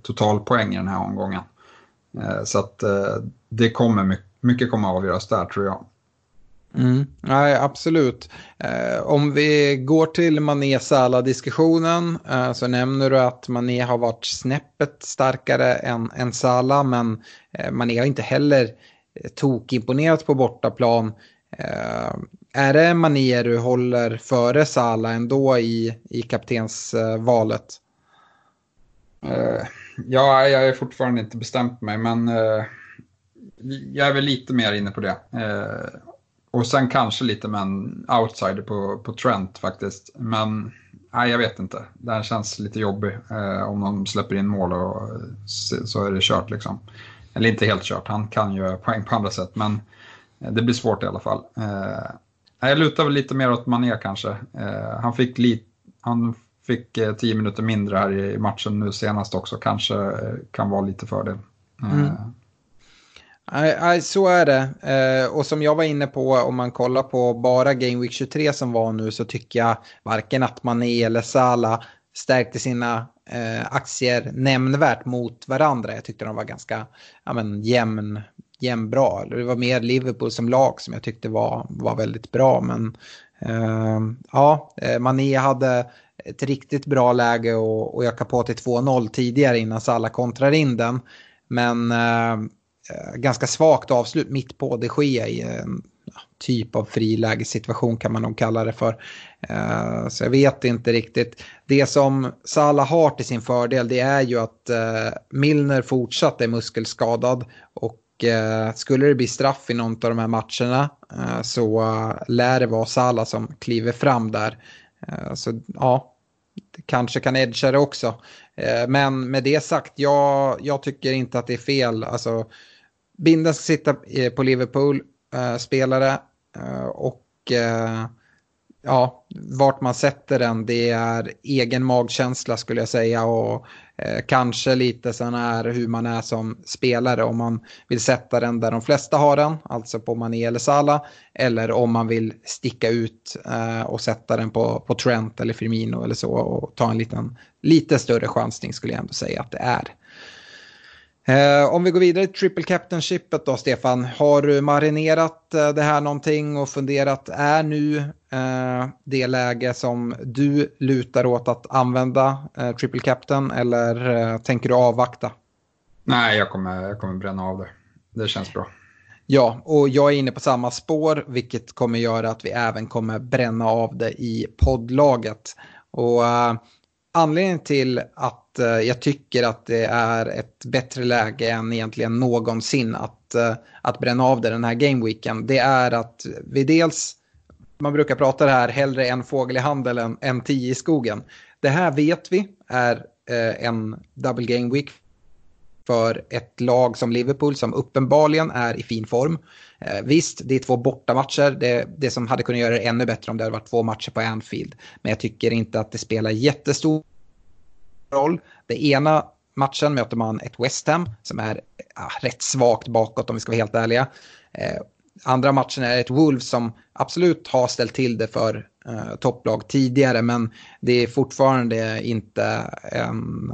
totalpoäng i den här omgången. Eh, så att eh, det kommer mycket, kommer avgöras där tror jag. Mm, nej, absolut. Eh, om vi går till Mané Salah-diskussionen eh, så nämner du att Mané har varit snäppet starkare än, än Salah men eh, Mané har inte heller eh, tokimponerat på bortaplan. Eh, är det Mané du håller före Sala ändå i, i kaptensvalet? Ja, jag är fortfarande inte bestämt mig, men eh, jag är väl lite mer inne på det. Eh, och sen kanske lite med en outsider på, på Trent faktiskt. Men nej, jag vet inte. Det här känns lite jobbig. Eh, om de släpper in mål och eh, så är det kört liksom. Eller inte helt kört, han kan ju poäng på andra sätt. Men eh, det blir svårt i alla fall. Jag lutar väl lite mer åt Mané kanske. Eh, han fick, lite... han fick eh, tio minuter mindre här i matchen nu senast också. Kanske eh, kan vara lite fördel. Mm. Nej, så är det. Och som jag var inne på, om man kollar på bara Game Week 23 som var nu så tycker jag varken att Mané eller Sala stärkte sina aktier nämnvärt mot varandra. Jag tyckte de var ganska ja, men, jämn, jämnbra. Det var mer Liverpool som lag som jag tyckte var, var väldigt bra. Men eh, ja, eh, Mané hade ett riktigt bra läge och, och öka på till 2-0 tidigare innan Salah kontrar in den. Men eh, eh ganska svagt avslut mitt på det sker i en typ av frilägessituation kan man nog kalla det för. Eh, så jag vet inte riktigt. Det som Salah har till sin fördel det är ju att eh, Milner fortsatt är muskelskadad och eh, skulle det bli straff i någon av de här matcherna eh, så lär det vara Salah som kliver fram där. Så ja, kanske kan edga det också. Eh, men med det sagt, jag, jag tycker inte att det är fel. Alltså, Binden ska sitta eh, på Liverpool-spelare eh, och ja, vart man sätter den, det är egen magkänsla skulle jag säga. Och eh, kanske lite sån här hur man är som spelare. Om man vill sätta den där de flesta har den, alltså på Mané eller Salah. Eller om man vill sticka ut eh, och sätta den på, på Trent eller Firmino eller så. Och ta en liten, lite större chansning skulle jag ändå säga att det är. Eh, om vi går vidare till triple captainshipet då, Stefan. Har du marinerat eh, det här någonting och funderat, är nu eh, det läge som du lutar åt att använda eh, triple captain eller eh, tänker du avvakta? Nej, jag kommer, jag kommer bränna av det. Det känns bra. Ja, och jag är inne på samma spår, vilket kommer göra att vi även kommer bränna av det i poddlaget. Och uh, anledningen till att eh, jag tycker att det är ett bättre läge än egentligen någonsin att, uh, att bränna av det den här gameweeken. Det är att vi dels, man brukar prata det här, hellre en fågel i handen än, än tio i skogen. Det här vet vi är uh, en double game week för ett lag som Liverpool som uppenbarligen är i fin form. Eh, visst, det är två bortamatcher. Det, det som hade kunnat göra det ännu bättre om det hade varit två matcher på Anfield. Men jag tycker inte att det spelar jättestor roll. Det ena matchen möter man ett West Ham som är ja, rätt svagt bakåt om vi ska vara helt ärliga. Eh, andra matchen är ett Wolves som absolut har ställt till det för eh, topplag tidigare men det är fortfarande inte en,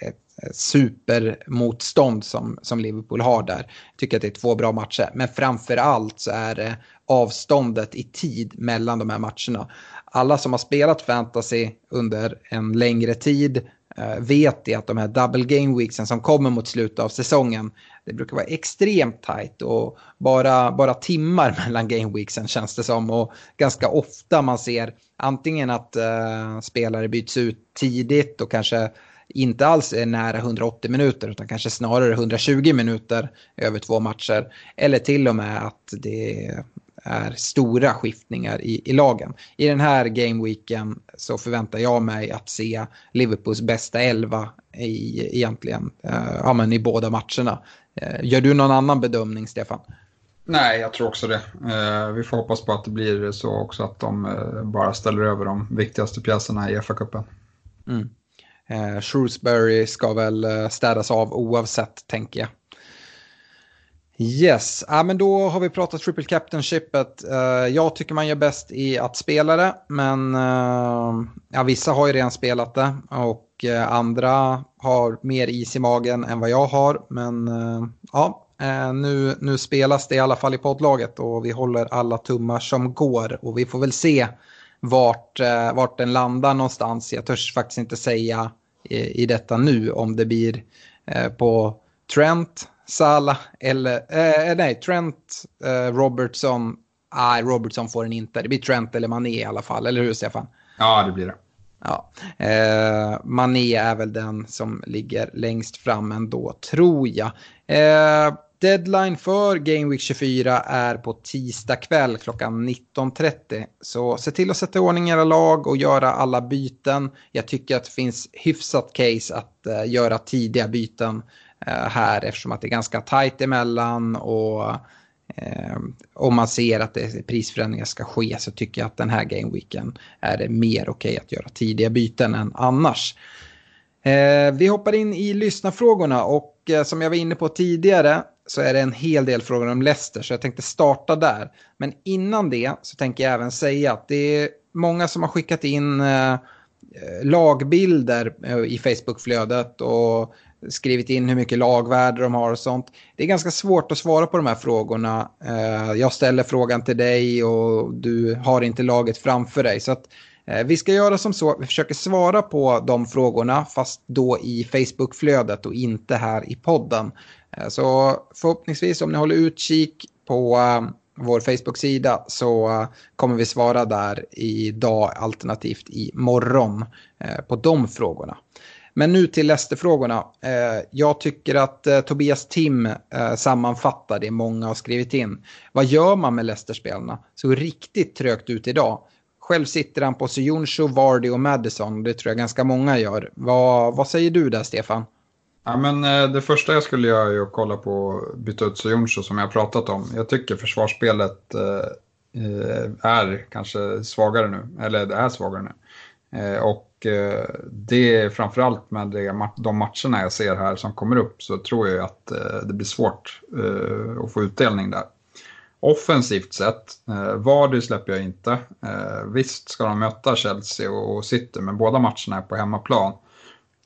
ett supermotstånd som, som Liverpool har där. Jag tycker att det är två bra matcher. Men framför allt så är det avståndet i tid mellan de här matcherna. Alla som har spelat fantasy under en längre tid eh, vet det att de här double game weeksen som kommer mot slutet av säsongen, det brukar vara extremt tajt och bara, bara timmar <laughs> mellan game weeksen känns det som. Och ganska ofta man ser antingen att eh, spelare byts ut tidigt och kanske inte alls är nära 180 minuter utan kanske snarare 120 minuter över två matcher. Eller till och med att det är stora skiftningar i, i lagen. I den här gameweeken så förväntar jag mig att se Liverpools bästa elva i, egentligen uh, ja, men i båda matcherna. Uh, gör du någon annan bedömning, Stefan? Nej, jag tror också det. Uh, vi får hoppas på att det blir så också att de bara ställer över de viktigaste pjäserna i FA-cupen. Mm. Eh, Shrewsbury ska väl eh, städas av oavsett, tänker jag. Yes, ja, men då har vi pratat triple captainshipet. Uh, jag tycker man gör bäst i att spela det, men eh, ja, vissa har ju redan spelat det och eh, andra har mer is i magen än vad jag har. Men ja, nu, nu spelas det i alla fall i poddlaget och vi håller alla tummar som går och vi får väl se vart, eh, vart den landar någonstans. Jag törs faktiskt inte säga i, i detta nu om det blir eh, på Trent, Salah eller eh, nej, Trent, eh, Robertson. Nej, Robertson får den inte. Det blir Trent eller Mané i alla fall, eller hur Stefan? Ja, det blir det. Ja. Eh, Mané är väl den som ligger längst fram ändå, tror jag. Eh, Deadline för Game Week 24 är på tisdag kväll klockan 19.30. Så se till att sätta i ordning era lag och göra alla byten. Jag tycker att det finns hyfsat case att uh, göra tidiga byten uh, här eftersom att det är ganska tajt emellan och uh, om man ser att det, prisförändringar ska ske så tycker jag att den här gameweeken är det mer okej okay att göra tidiga byten än annars. vi hoppar in i lyssnarfrågorna och Eh, som jag var inne på tidigare så är det en hel del frågor om Leicester så jag tänkte starta där. Men innan det så tänker jag även säga att det är många som har skickat in eh, lagbilder eh, i Facebookflödet och skrivit in hur mycket lagvärde de har och sånt. Det är ganska svårt att svara på de här frågorna. Eh, jag ställer frågan till dig och du har inte laget framför dig. Så att Eh, vi ska göra som så, vi försöker svara på de frågorna fast då i Facebookflödet och inte här i podden. Eh, så förhoppningsvis om ni håller utkik på eh, vår Facebook-sida så kommer vi svara där idag alternativt imorgon, på de frågorna. Men nu till Leicester-frågorna. Jag tycker att Tobias Tim sammanfattar det många har skrivit in. Vad gör man med Leicester-spelarna? Så riktigt trögt ut idag. Själv sitter han på Sojonsho, Vardy och Madison. Det tror jag ganska många gör. Vad, vad säger du där, Stefan? Ja, men eh, det första jag skulle göra är att kolla på byta ut Soyuncu som jag pratat om. Jag tycker försvarsspelet eh, eh, är kanske svagare nu, eller det är svagare nu. Eh, och det är framförallt med de matcherna jag ser här som kommer upp så tror jag att det blir svårt att få utdelning där. Offensivt sett, eh, Vardy släpper jag inte. Eh, visst ska de möta Chelsea och City, men båda matcherna är på hemmaplan.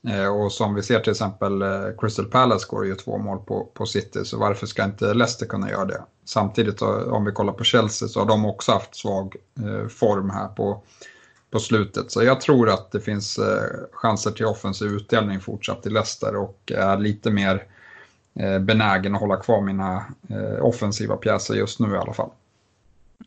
Eh, och som vi ser till exempel eh, Crystal Palace går ju två mål på, på City, så varför ska inte Leicester kunna göra det? Samtidigt eh, om vi kollar på Chelsea så har de också haft svag eh, form här på, på slutet. Så jag tror att det finns chanser till offensiv utdelning fortsatt i Leicester och är lite mer Eh, benägen att hålla kvar mina eh, offensiva pjäser just nu i alla fall.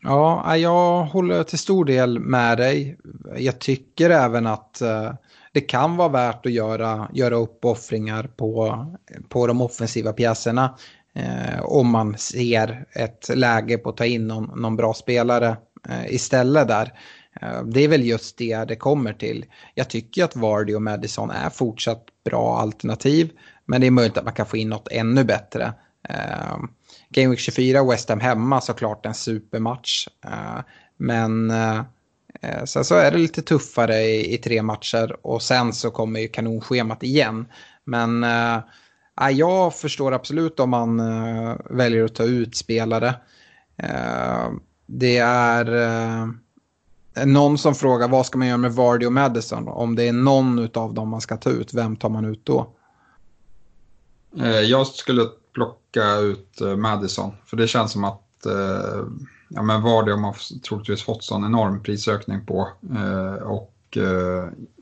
Ja, jag håller till stor del med dig. Jag tycker även att eh, det kan vara värt att göra, göra uppoffringar på, på de offensiva pjäserna. Eh, om man ser ett läge på att ta in någon, någon bra spelare eh, istället där. Eh, det är väl just det det kommer till. Jag tycker att Vardy och Madison är fortsatt bra alternativ. Men det är möjligt att man kan få in något ännu bättre. Eh, Game Week 24, West Ham hemma, såklart en supermatch. Eh, men eh, eh, sen så är det lite tuffare i, i, tre matcher och sen så kommer ju kanonschemat igen. Men äh, jag förstår absolut om man äh, väljer att ta ut spelare. Det är... Någon som frågar vad ska man göra med Vardy och Madison? Om det är någon av dem man ska ta ut, vem tar man ut då? Eh, jag skulle plocka ut eh, Madison, för det känns som att eh, ja, men Vardy har man troligtvis fått sån enorm prisökning på. Och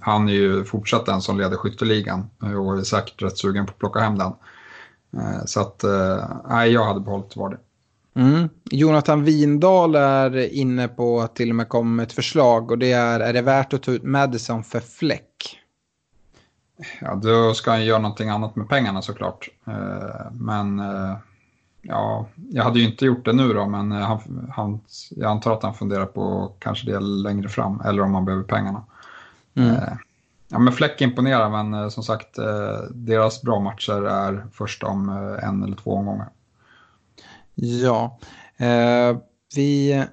han är ju fortsatt den som leder skytteligan och är säkert rätt sugen på att plocka hem den. Så att, nej, jag hade behållit Vardy. Mm. Jonathan Windahl är inne på att till och med komma med ett förslag och det är, är det värt att ta ut Madison för fläck? Ja, då ska han göra någonting annat med pengarna såklart. Men ja, jag hade ju inte gjort det nu då, men han, han, jag antar att han funderar på kanske det längre fram, eller om han behöver pengarna. Mm. Ja, men Fläck imponerar, men som sagt, deras bra matcher är först om en eller två omgångar. Ja, eh, vi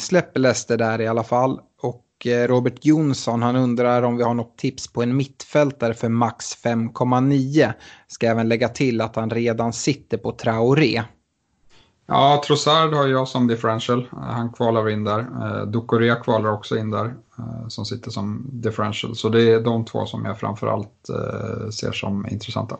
släpper Leicester där i alla fall. Och eh, Robert Jonsson han undrar om vi har något tips på en mittfältare för max 5,9. Ska även lägga till att han redan sitter på Traoré. Ja, Trossard har jag som differential. Han kvalar in där. Eh, Ducoré kvalar också in där eh, som sitter som differential. Så det är de två som jag framförallt eh, ser som intressanta.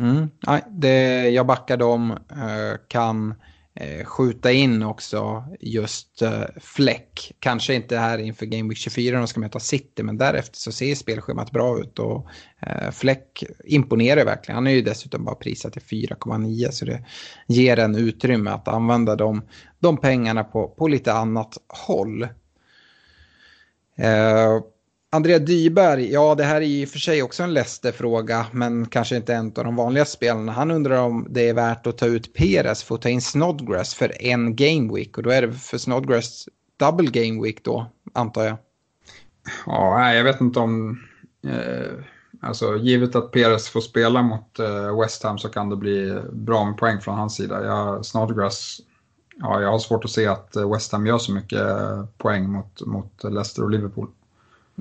Mm, nej, det, jag backar dem, eh, kan eh, Eh, skjuta in också just eh, Fläck. Kanske inte här inför Game Week 24 när de ska möta City, men därefter så ser spelschemat bra ut och eh, Fläck imponerar verkligen. Han är ju dessutom bara prisat till 4,9 så det ger en utrymme att använda de, de pengarna på, på lite annat håll. Andrea Dyberg, ja det här är i och för sig också en Leicester-fråga, men kanske inte en av de vanliga spelarna. Han undrar om det är värt att ta ut Perez för att ta in Snodgrass för en game week. Och då är det för Snodgrass double game week då, antar jag. Ja, jag vet inte om... Eh, alltså, givet att Perez får spela mot eh, West Ham så kan det bli bra med poäng från hans sida. Jag, Snodgrass, ja, jag har svårt att se att eh, West Ham gör så mycket eh, poäng mot, mot Leicester och Liverpool.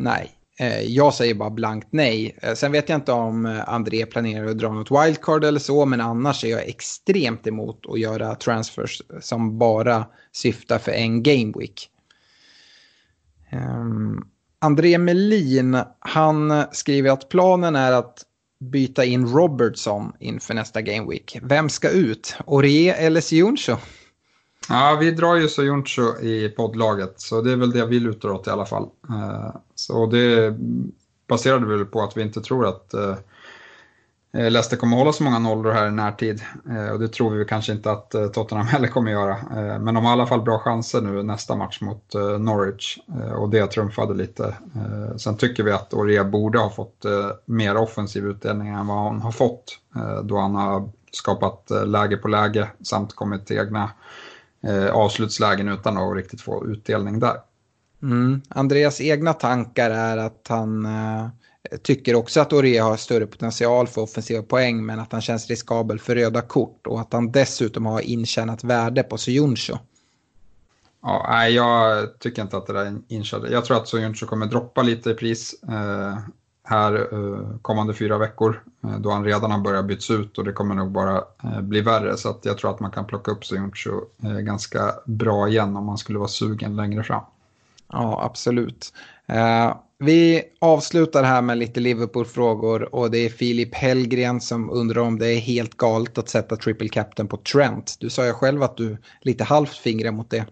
Nej, eh, jag säger bara blankt nej. Eh, sen vet jag inte om eh, André planerar att dra något wildcard eller så, men annars är jag extremt emot att göra transfers som bara syftar för en gameweek. Um, ehm, André Melin, han skriver att planen är att byta in Robertson inför nästa gameweek. Vem ska ut? Orie eller Siuncho? Ja, vi drar ju Soyuncu i poddlaget, så det är väl det vi lutar åt i alla fall. Eh, så det baserade väl på att vi inte tror att eh, eh, Leicester kommer hålla så många nollor här i närtid. Och det tror vi kanske inte att Tottenham <laughs> heller kommer göra. Men de har i alla fall bra chanser nu nästa match mot Norwich. Och det trumfade lite. Sen tycker vi att Orea borde ha fått mer offensiv utdelning än vad han har fått. Då han har skapat läge på läge samt kommit till egna eh, avslutslägen utan att riktigt få utdelning där. Mm. Andreas egna tankar är att han eh, tycker också att Orea har större potential för offensiva poäng men att han känns riskabel för röda kort och att han dessutom har intjänat värde på Sojuncho. Ja, nej, jag tycker inte att det där är intjänat. Jag tror att Sojuncho kommer droppa lite i pris. Eh, här eh, kommande fyra veckor eh, då han redan har börjat byts ut och det kommer nog bara eh, bli värre. Så att jag tror att man kan plocka upp Sojuncu ganska bra igen om man skulle vara sugen längre fram. Ja, absolut. vi avslutar här med lite Liverpool-frågor och det är Filip Hellgren som undrar om det är helt galet att sätta triple captain på Trent. Du sa ju själv att du lite halvt fingrar mot det.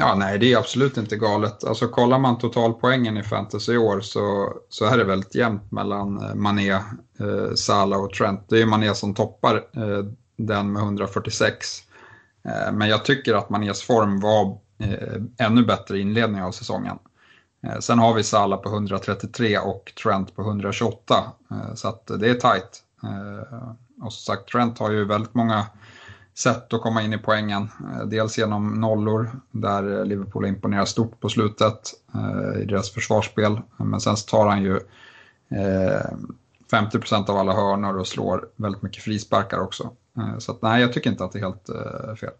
Ja, nej, det är absolut inte galet. Alltså kollar man totalpoängen i fantasy i år så, så är det väldigt jämnt mellan eh, Mané, eh, Salah och Trent. Det är Mané som toppar eh, den med 146. Eh, men jag tycker att Manés form var eh, ännu bättre i inledningen av säsongen. Eh, sen har vi Salah på 133 och Trent på 128. Eh, så att det är tajt. Eh, och som sagt, Trent har ju väldigt många sätt att komma in i poängen. Eh, dels genom nollor, där Liverpool imponerar stort på slutet eh, i deras försvarsspel. Men sen tar han ju eh, 50 procent av alla hörnor och slår väldigt mycket frisparkar också. Så att, nej, jag tycker inte att det är helt fel.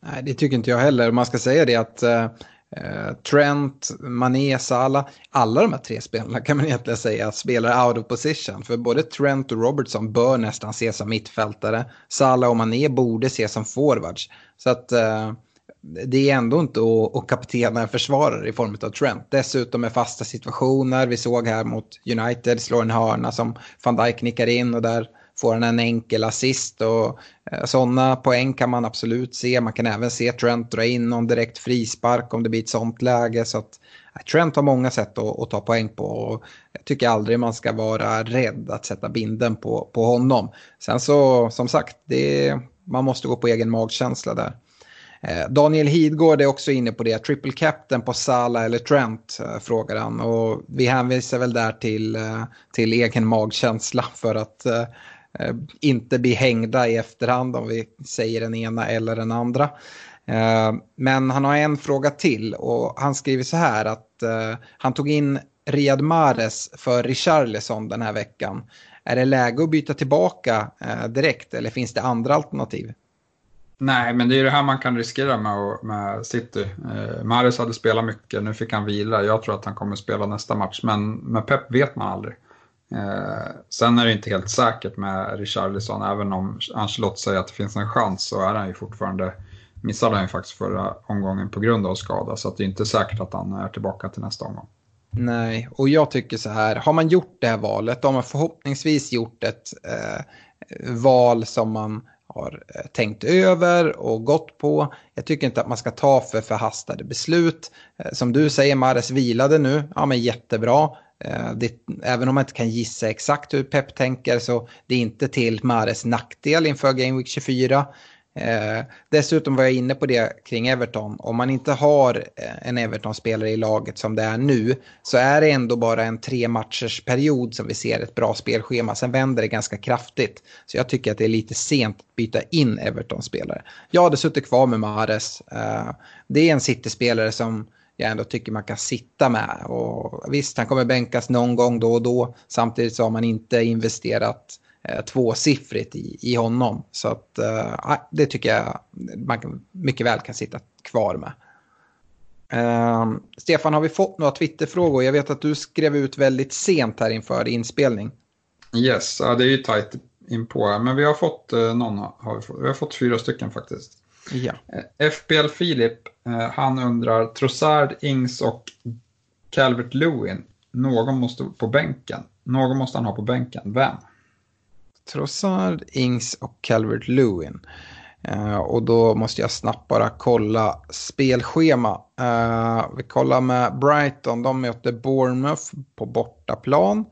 Nej, det tycker inte jag heller. Man ska säga det att Eh, Eh, Trent, Mané, Salah, alla de här tre spelarna kan man egentligen säga spelar out of position. För både Trent och Robertson bör nästan ses som mittfältare. Salah och Mané borde ses som forwards. Så att eh, det är ändå inte att, att kaptena en försvarare i form av Trent. Dessutom med fasta situationer. Vi såg här mot United, slår en hörna som van Dijk nickar in och där får han en enkel assist. Och eh, sådana poäng kan man absolut se. Man kan även se Trent dra in någon direkt frispark om det blir ett sånt läge. Så att, eh, Trent har många sätt att, att, ta poäng på. Och jag tycker aldrig man ska vara rädd att sätta binden på, på honom. Sen så, som sagt, det, man måste gå på egen magkänsla där. Eh, Daniel Hidgård är också inne på det. Triple captain på Sala eller Trent frågar han. Och vi hänvisar väl där till, till egen magkänsla för att Eh, inte bli hängda i efterhand om vi säger den ena eller den andra. Eh, men han har en fråga till och han skriver så här att eh, han tog in Riyad Mahrez för Richarlison den här veckan. Är det läge att byta tillbaka direkt eller finns det andra alternativ? Nej, men det är ju det här man kan riskera med, med City. Eh, Mahrez hade spelat mycket, nu fick han vila. Jag tror att han kommer spela nästa match, men med Pep vet man aldrig. Eh, sen är det inte helt säkert med Richarlison, även om Ancelotti säger att det finns en chans så är han ju fortfarande, missade han ju faktiskt förra omgången på grund av skada, så det är inte säkert att han är tillbaka till nästa omgång. Nej, och jag tycker så här, har man gjort det här valet, då har man förhoppningsvis gjort ett eh, val som man har eh, tänkt över och gått på. Jag tycker inte att man ska ta för förhastade beslut. Eh, som du säger, Mares vilade nu. Ja, men jättebra. Eh, det, även om man inte kan gissa exakt hur Pep tänker så det är inte till Mares nackdel inför Game Week 24. Eh, dessutom var jag inne på det kring Everton. Om man inte har eh, en Everton-spelare i laget som det är nu så är det ändå bara en tre matchers period som vi ser ett bra spelschema. Sen vänder det ganska kraftigt. Så jag tycker att det är lite sent att byta in Everton-spelare. Jag hade suttit kvar med Mares. Eh, det är en City-spelare som jag ändå tycker man kan sitta med. Och visst, han kommer bänkas någon gång då och då. Samtidigt så har man inte investerat eh, tvåsiffrigt i, i honom. Så att, eh, ah, det tycker jag man mycket väl kan sitta kvar med. Eh, Stefan, har vi fått några Twitterfrågor? Jag vet att du skrev ut väldigt sent här inför inspelning. Yes, ja, det är ju tajt inpå men vi har fått eh, någon, har vi, fått, vi har fått fyra stycken faktiskt. Ja. Eh, FBL Filip, eh, han undrar Trossard, Ings och Calvert Lewin. Någon måste på bänken. Någon måste han ha på bänken. Vem? Trossard, Ings och Calvert Lewin. Uh, och då måste jag snabbt bara kolla spelschema. Uh, vi kollar med Brighton, de möter Bournemouth på bortaplan.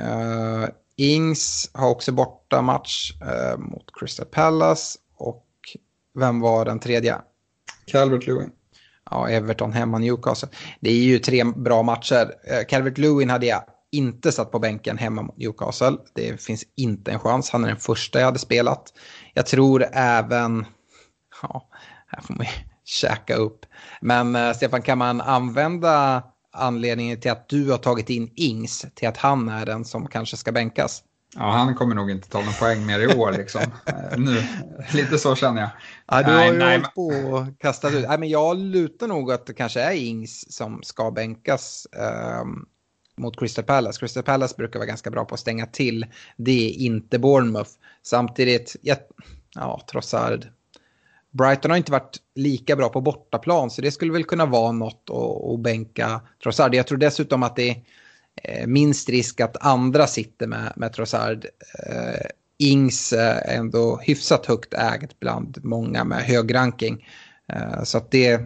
Uh, Ings har också bortamatch mot Crystal Palace. Vem var den tredje? Calvert Lewin. Ja, Everton hemma Newcastle. Det är ju tre bra matcher. Calvert Lewin hade jag inte satt på bänken hemma mot Newcastle. Det finns inte en chans. Han är den första jag hade spelat. Jag tror även... Ja, här får man ju <laughs> käka upp. Men äh, Stefan, kan man använda anledningen till att du har tagit in Ings till att han är den som kanske ska bänkas? Ja, han kommer nog inte ta någon poäng mer i år liksom. Eh, nu, lite så känner jag. Ja, du har ju nej, hållit på kastat ut. Nej, men jag lutar nog att det kanske är Ings som ska bänkas. Um, mot Crystal Palace. Crystal Palace brukar vara ganska bra på att stänga till. Det är inte Bournemouth. Samtidigt, ja, ja Trossard. Brighton har inte varit lika bra på bortaplan så det skulle väl kunna vara något att, att bänka Trossard. Jag tror dessutom att det är eh, Eh, minst risk att andra sitter med, med Trossard. Eh, Ings eh, är ändå hyfsat högt ägt bland många med hög ranking. Eh, så att det,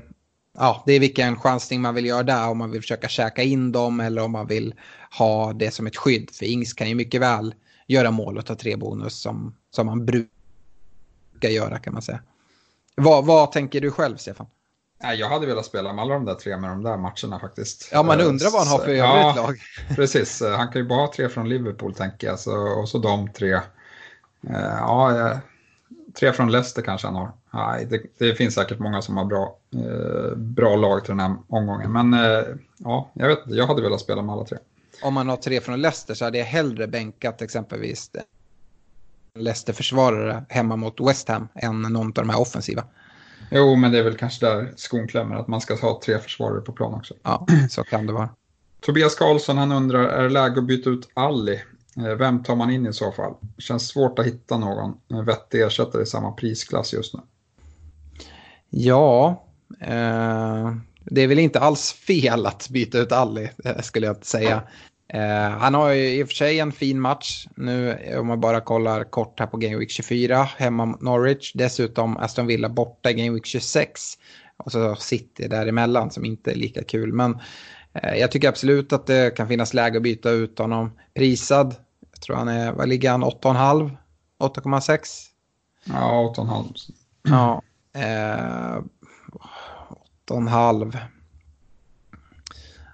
ja, det är vilken chansning man vill göra där. Om man vill försöka käka in dem eller om man vill ha det som ett skydd. För Ings kan ju mycket väl göra mål och ta tre bonus som, som man brukar göra kan man säga. Vad, vad tänker du själv Stefan? Jag hade velat spela med alla de där tre med de där matcherna faktiskt. Ja, man undrar vad han har för övrigt ja, lag. <laughs> Precis, han kan ju bara ha tre från Liverpool tänker jag. Så, och så de tre. Eh, ja, tre från Leicester kanske han har. Nej, det, det, finns säkert många som har bra, eh, bra lag till den här omgången. Men eh, ja, jag vet jag hade velat spela med alla tre. Om man har tre från Leicester så hade jag hellre bänkat exempelvis Leicester-försvarare hemma mot West Ham än någon av de här offensiva. Jo, men det är väl kanske där skon klämmer, att man ska ha tre försvarare på plan också. Ja, <clears throat> så kan det vara. Tobias Karlsson han undrar, är det läge att byta ut Ali? Eh, vem tar man in i så fall? Känns svårt att hitta någon vettig ersättare i samma prisklass just nu. Ja, Eh, det är väl inte alls fel att byta ut Ali, eh, skulle jag säga. Eh, han har ju i och för sig en fin match nu om man bara kollar kort här på Game Week 24 hemma mot Norwich. Dessutom Aston Villa borta i Game Week 26 och så City däremellan som inte är lika kul. Men eh, jag tycker absolut att det kan finnas läge att byta ut honom. Prisad, jag tror han är, vad ligger han, 8,5? 8,6? Ja, 8,5. Ja, eh, 8,5.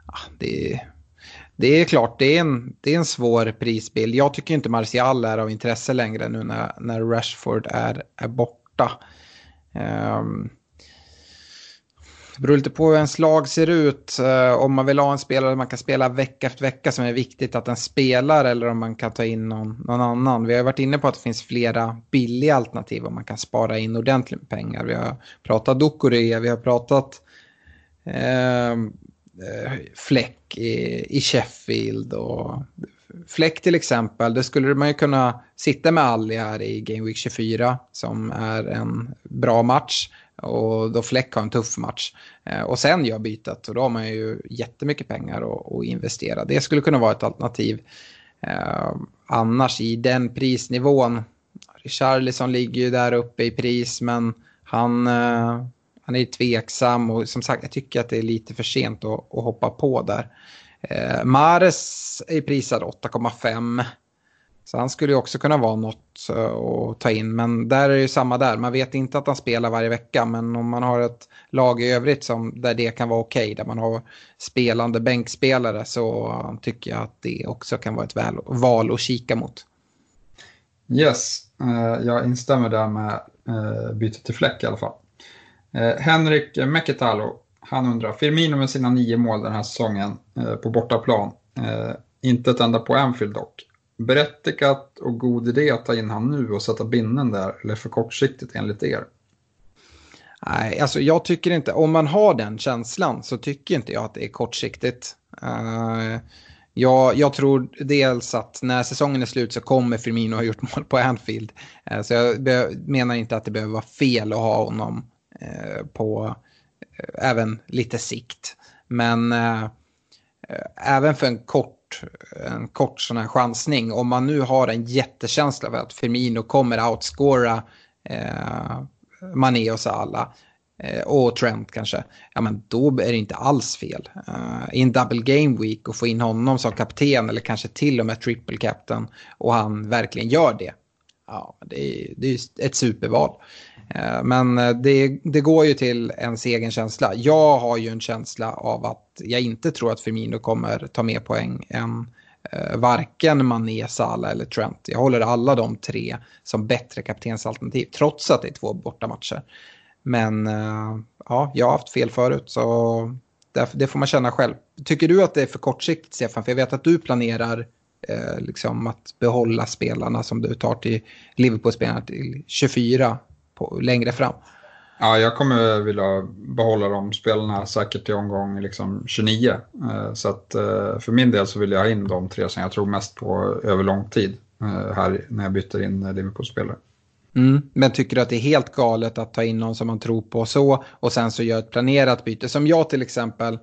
Ah, det är det är klart, det är, en, det är en svår prisbild. Jag tycker inte Martial är av intresse längre nu när, när Rashford är, är borta. Um, det beror lite på hur ens lag ser ut. Uh, om man vill ha en spelare man kan spela vecka efter vecka som är viktigt att den spelar eller om man kan ta in någon, någon annan. Vi har varit inne på att det finns flera billiga alternativ om man kan spara in ordentligt med pengar. Vi har pratat Dokore, vi har pratat uh, Eh, Eh, fläck i, i Sheffield och Fläck till exempel, det skulle man ju kunna sitta med Alli här i Game Week 24 som är en bra match och då Fläck har en tuff match. Eh, och sen gör bytet och då har man ju jättemycket pengar att, att investera. Det skulle kunna vara ett alternativ. Eh, annars i den prisnivån, Richarlison ligger ju där uppe i pris men han, han är tveksam och som sagt jag tycker att det är lite för sent att, att hoppa på där. Eh, Mares är prisad 8,5. Så han skulle ju också kunna vara något eh, att ta in. Men där är det ju samma där. Man vet inte att han spelar varje vecka. Men om man har ett lag i övrigt som, där det kan vara okej. Okay, där man har spelande bänkspelare så tycker jag att det också kan vara ett väl, val att kika mot. Yes, eh, jag instämmer där med eh, bytet till fläck i alla fall. Eh, Henrik Meketalo, han undrar, Firmino med sina nio mål den här säsongen eh, på bortaplan, eh, inte ett enda på Anfield dock. Berättigat och god idé att ta in han nu och sätta binden där, eller för kortsiktigt enligt er? Nej, alltså jag tycker inte, om man har den känslan så tycker inte jag att det är kortsiktigt. Uh, jag, jag, tror dels att när säsongen är slut så kommer Firmino ha gjort mål på Anfield. Uh, så jag menar inte att det behöver vara fel att ha honom Eh, på eh, även lite sikt. Men eh, även för en kort, en kort sån här chansning, om man nu har en jättekänsla för att Firmino kommer outscora Mané och Salah och Trent kanske, ja men då är det inte alls fel. Uh, I en double game week och få in honom som kapten eller kanske till och med triple captain och han verkligen gör det. Ja, det är, det är ett superval. Eh, men eh, det, det, går ju till ens egen känsla. Jag har ju en känsla av att jag inte tror att Firmino kommer ta mer poäng än eh, varken Mané, Salah eller Trent. Jag håller alla de tre som bättre kaptensalternativ trots att det är två bortamatcher. Men ja, jag har haft fel förut så det får man känna själv. Tycker du att det är för kortsiktigt Stefan? För jag vet att du planerar liksom att behålla spelarna som du tar till Liverpool-spelarna till 24 på, längre fram. Ja, jag kommer vilja behålla de spelarna säkert till omgång liksom 29. Eh, så att eh, för min del så vill jag ha in de tre som jag tror mest på över lång tid eh, här när jag byter in Liverpool-spelare. Mm, men tycker du att det är helt galet att ta in någon som man tror på så och sen så gör ett planerat byte? Som jag till exempel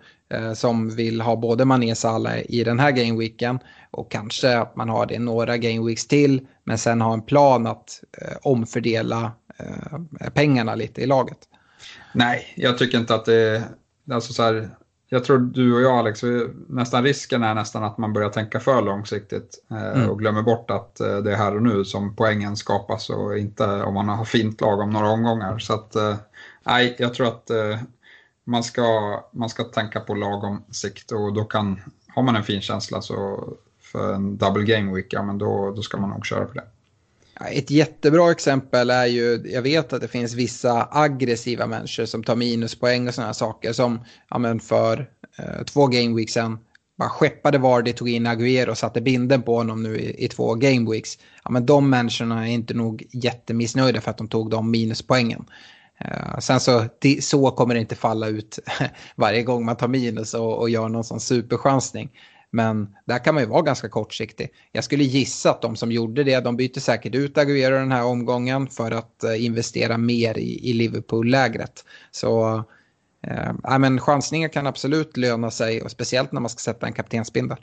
som vill ha både Mané Salah i den här gameweeken och kanske att man har det några gameweeks till men sen ha en plan att omfördela eh, pengarna lite i laget. Nej, jag tycker inte att det. Alltså så här, jag tror du och jag Alex, nästan risken är nästan att man börjar tänka för långsiktigt eh, mm. och glömmer bort att eh, det är här och nu som poängen skapas och inte om man har fint lag om några omgångar. Så att, eh, nej, jag tror att eh, man, ska, man ska tänka på lagom sikt och då kan, har man en fin känsla så för en double game week, ja men då, då ska man nog köra på det. Ett jättebra exempel är ju, jag vet att det finns vissa aggressiva människor som tar minuspoäng och sådana saker som ja, men för eh, två gameweeks sedan, bara skeppade Vardy, tog in Agüero och satte binden på honom nu i, i två gameweeks. Ja, men de människorna är inte nog jättemissnöjda för att de tog de minuspoängen. Uh, sen så, det, så kommer det inte falla ut <laughs> varje gång man tar minus och, och gör någon sån superchansning. Men där kan man ju vara ganska kortsiktig. Jag skulle gissa att de som gjorde det, de byter säkert ut Aguero den här omgången för att eh, investera mer i, i Liverpool-lägret. Så eh, men chansningar kan absolut löna sig, och speciellt när man ska sätta en kaptensbindel.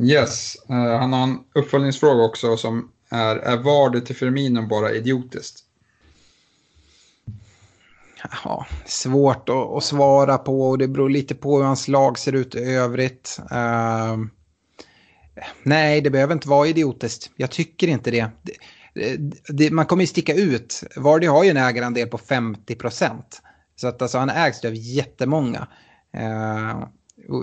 Yes, uh, han har en uppföljningsfråga också som är, är var det till Firmino bara idiotiskt? Ja, svårt att, att, svara på och det beror lite på hur hans lag ser ut i övrigt. Uh, nej, det behöver inte vara idiotiskt. Jag tycker inte det. det, det man kommer ju sticka ut. Vardy har ju en ägarandel på 50 procent. Så att alltså, han ägs av jättemånga. Uh,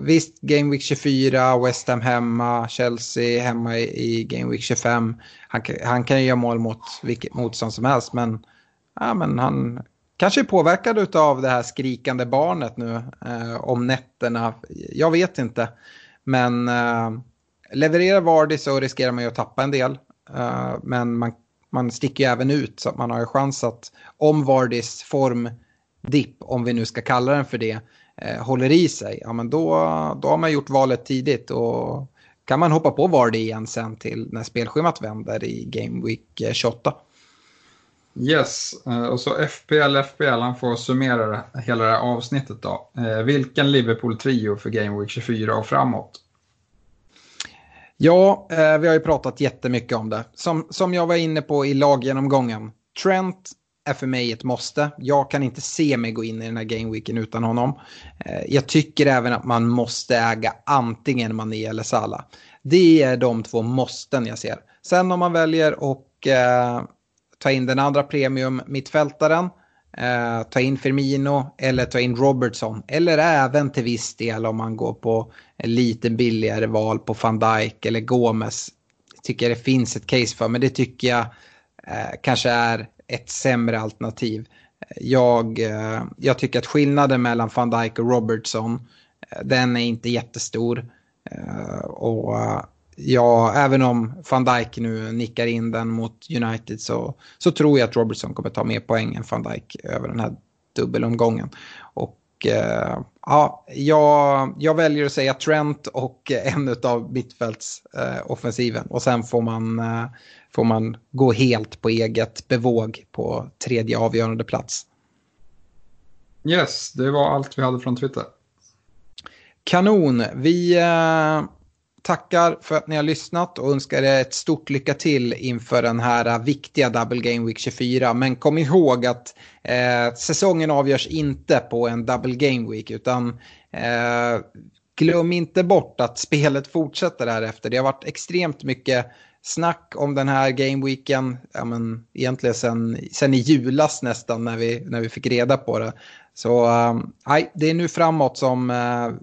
Visst, Game Week 24, West Ham hemma, Chelsea hemma i, Game Week 25. Han, han kan ju göra mål mot vilket motstånd som helst, men, ja, men han kanske är påverkad av det här skrikande barnet nu eh, om nätterna. Jag vet inte, men eh, levererar Vardy så riskerar man ju att tappa en del. Eh, men man, man sticker ju även ut så att man har ju chans att om Vardys formdipp, om vi nu ska kalla den för det, eh, håller i sig, ja men då, då har man gjort valet tidigt och kan man hoppa på Vardy igen sen till när spelschemat vänder i Game Week 28. Yes, eh, och så FPL, FPL, han får summera hela det här avsnittet då. Eh, vilken Liverpool-trio för Game Week 24 och framåt? Ja, eh, vi har ju pratat jättemycket om det. Som, som jag var inne på i laggenomgången. Trent, är för mig ett måste. Jag kan inte se mig gå in i den här gameweeken utan honom. Jag tycker även att man måste äga antingen Mané eller Salah. Det är de två måsten jag ser. Sen om man väljer och... eh, ta in den andra premium mittfältaren, eh, ta in Firmino eller ta in Robertson. Eller även till viss del om man går på en lite billigare val på van Dijk eller Gomes. Tycker jag det finns ett case för, men det tycker jag eh, kanske är ett sämre alternativ. Jag, eh, jag tycker att skillnaden mellan van Dijk och Robertson, eh, den är inte jättestor. Eh, och eh, ja, även om van Dijk nu nickar in den mot United så, så tror jag att Robertson kommer ta mer poäng än van Dijk över den här dubbelomgången. Och ja, jag, jag väljer att säga Trent och <laughs> en av mittfältsoffensiven. och sen får man får man gå helt på eget bevåg på tredje avgörande plats. Yes, det var allt vi hade från Twitter. Kanon. Vi eh, tackar för att ni har lyssnat och önskar er ett stort lycka till inför den här viktiga Double Game Week 24. Men kom ihåg att eh, säsongen avgörs inte på en Double Game Week utan eh, glöm inte bort att spelet fortsätter därefter. Det har varit extremt mycket snack om den här gameweeken, ja, men egentligen sen, sen i julas nästan när vi, när vi fick reda på det. Så um, det är nu framåt som uh,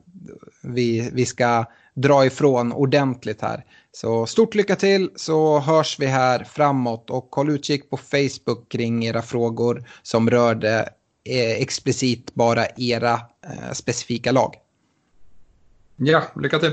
vi, vi ska dra ifrån ordentligt här. Så stort lycka till så hörs vi här framåt och håll utkik på Facebook kring era frågor som rörde eh, explicit bara era eh, specifika lag. Ja, lycka till.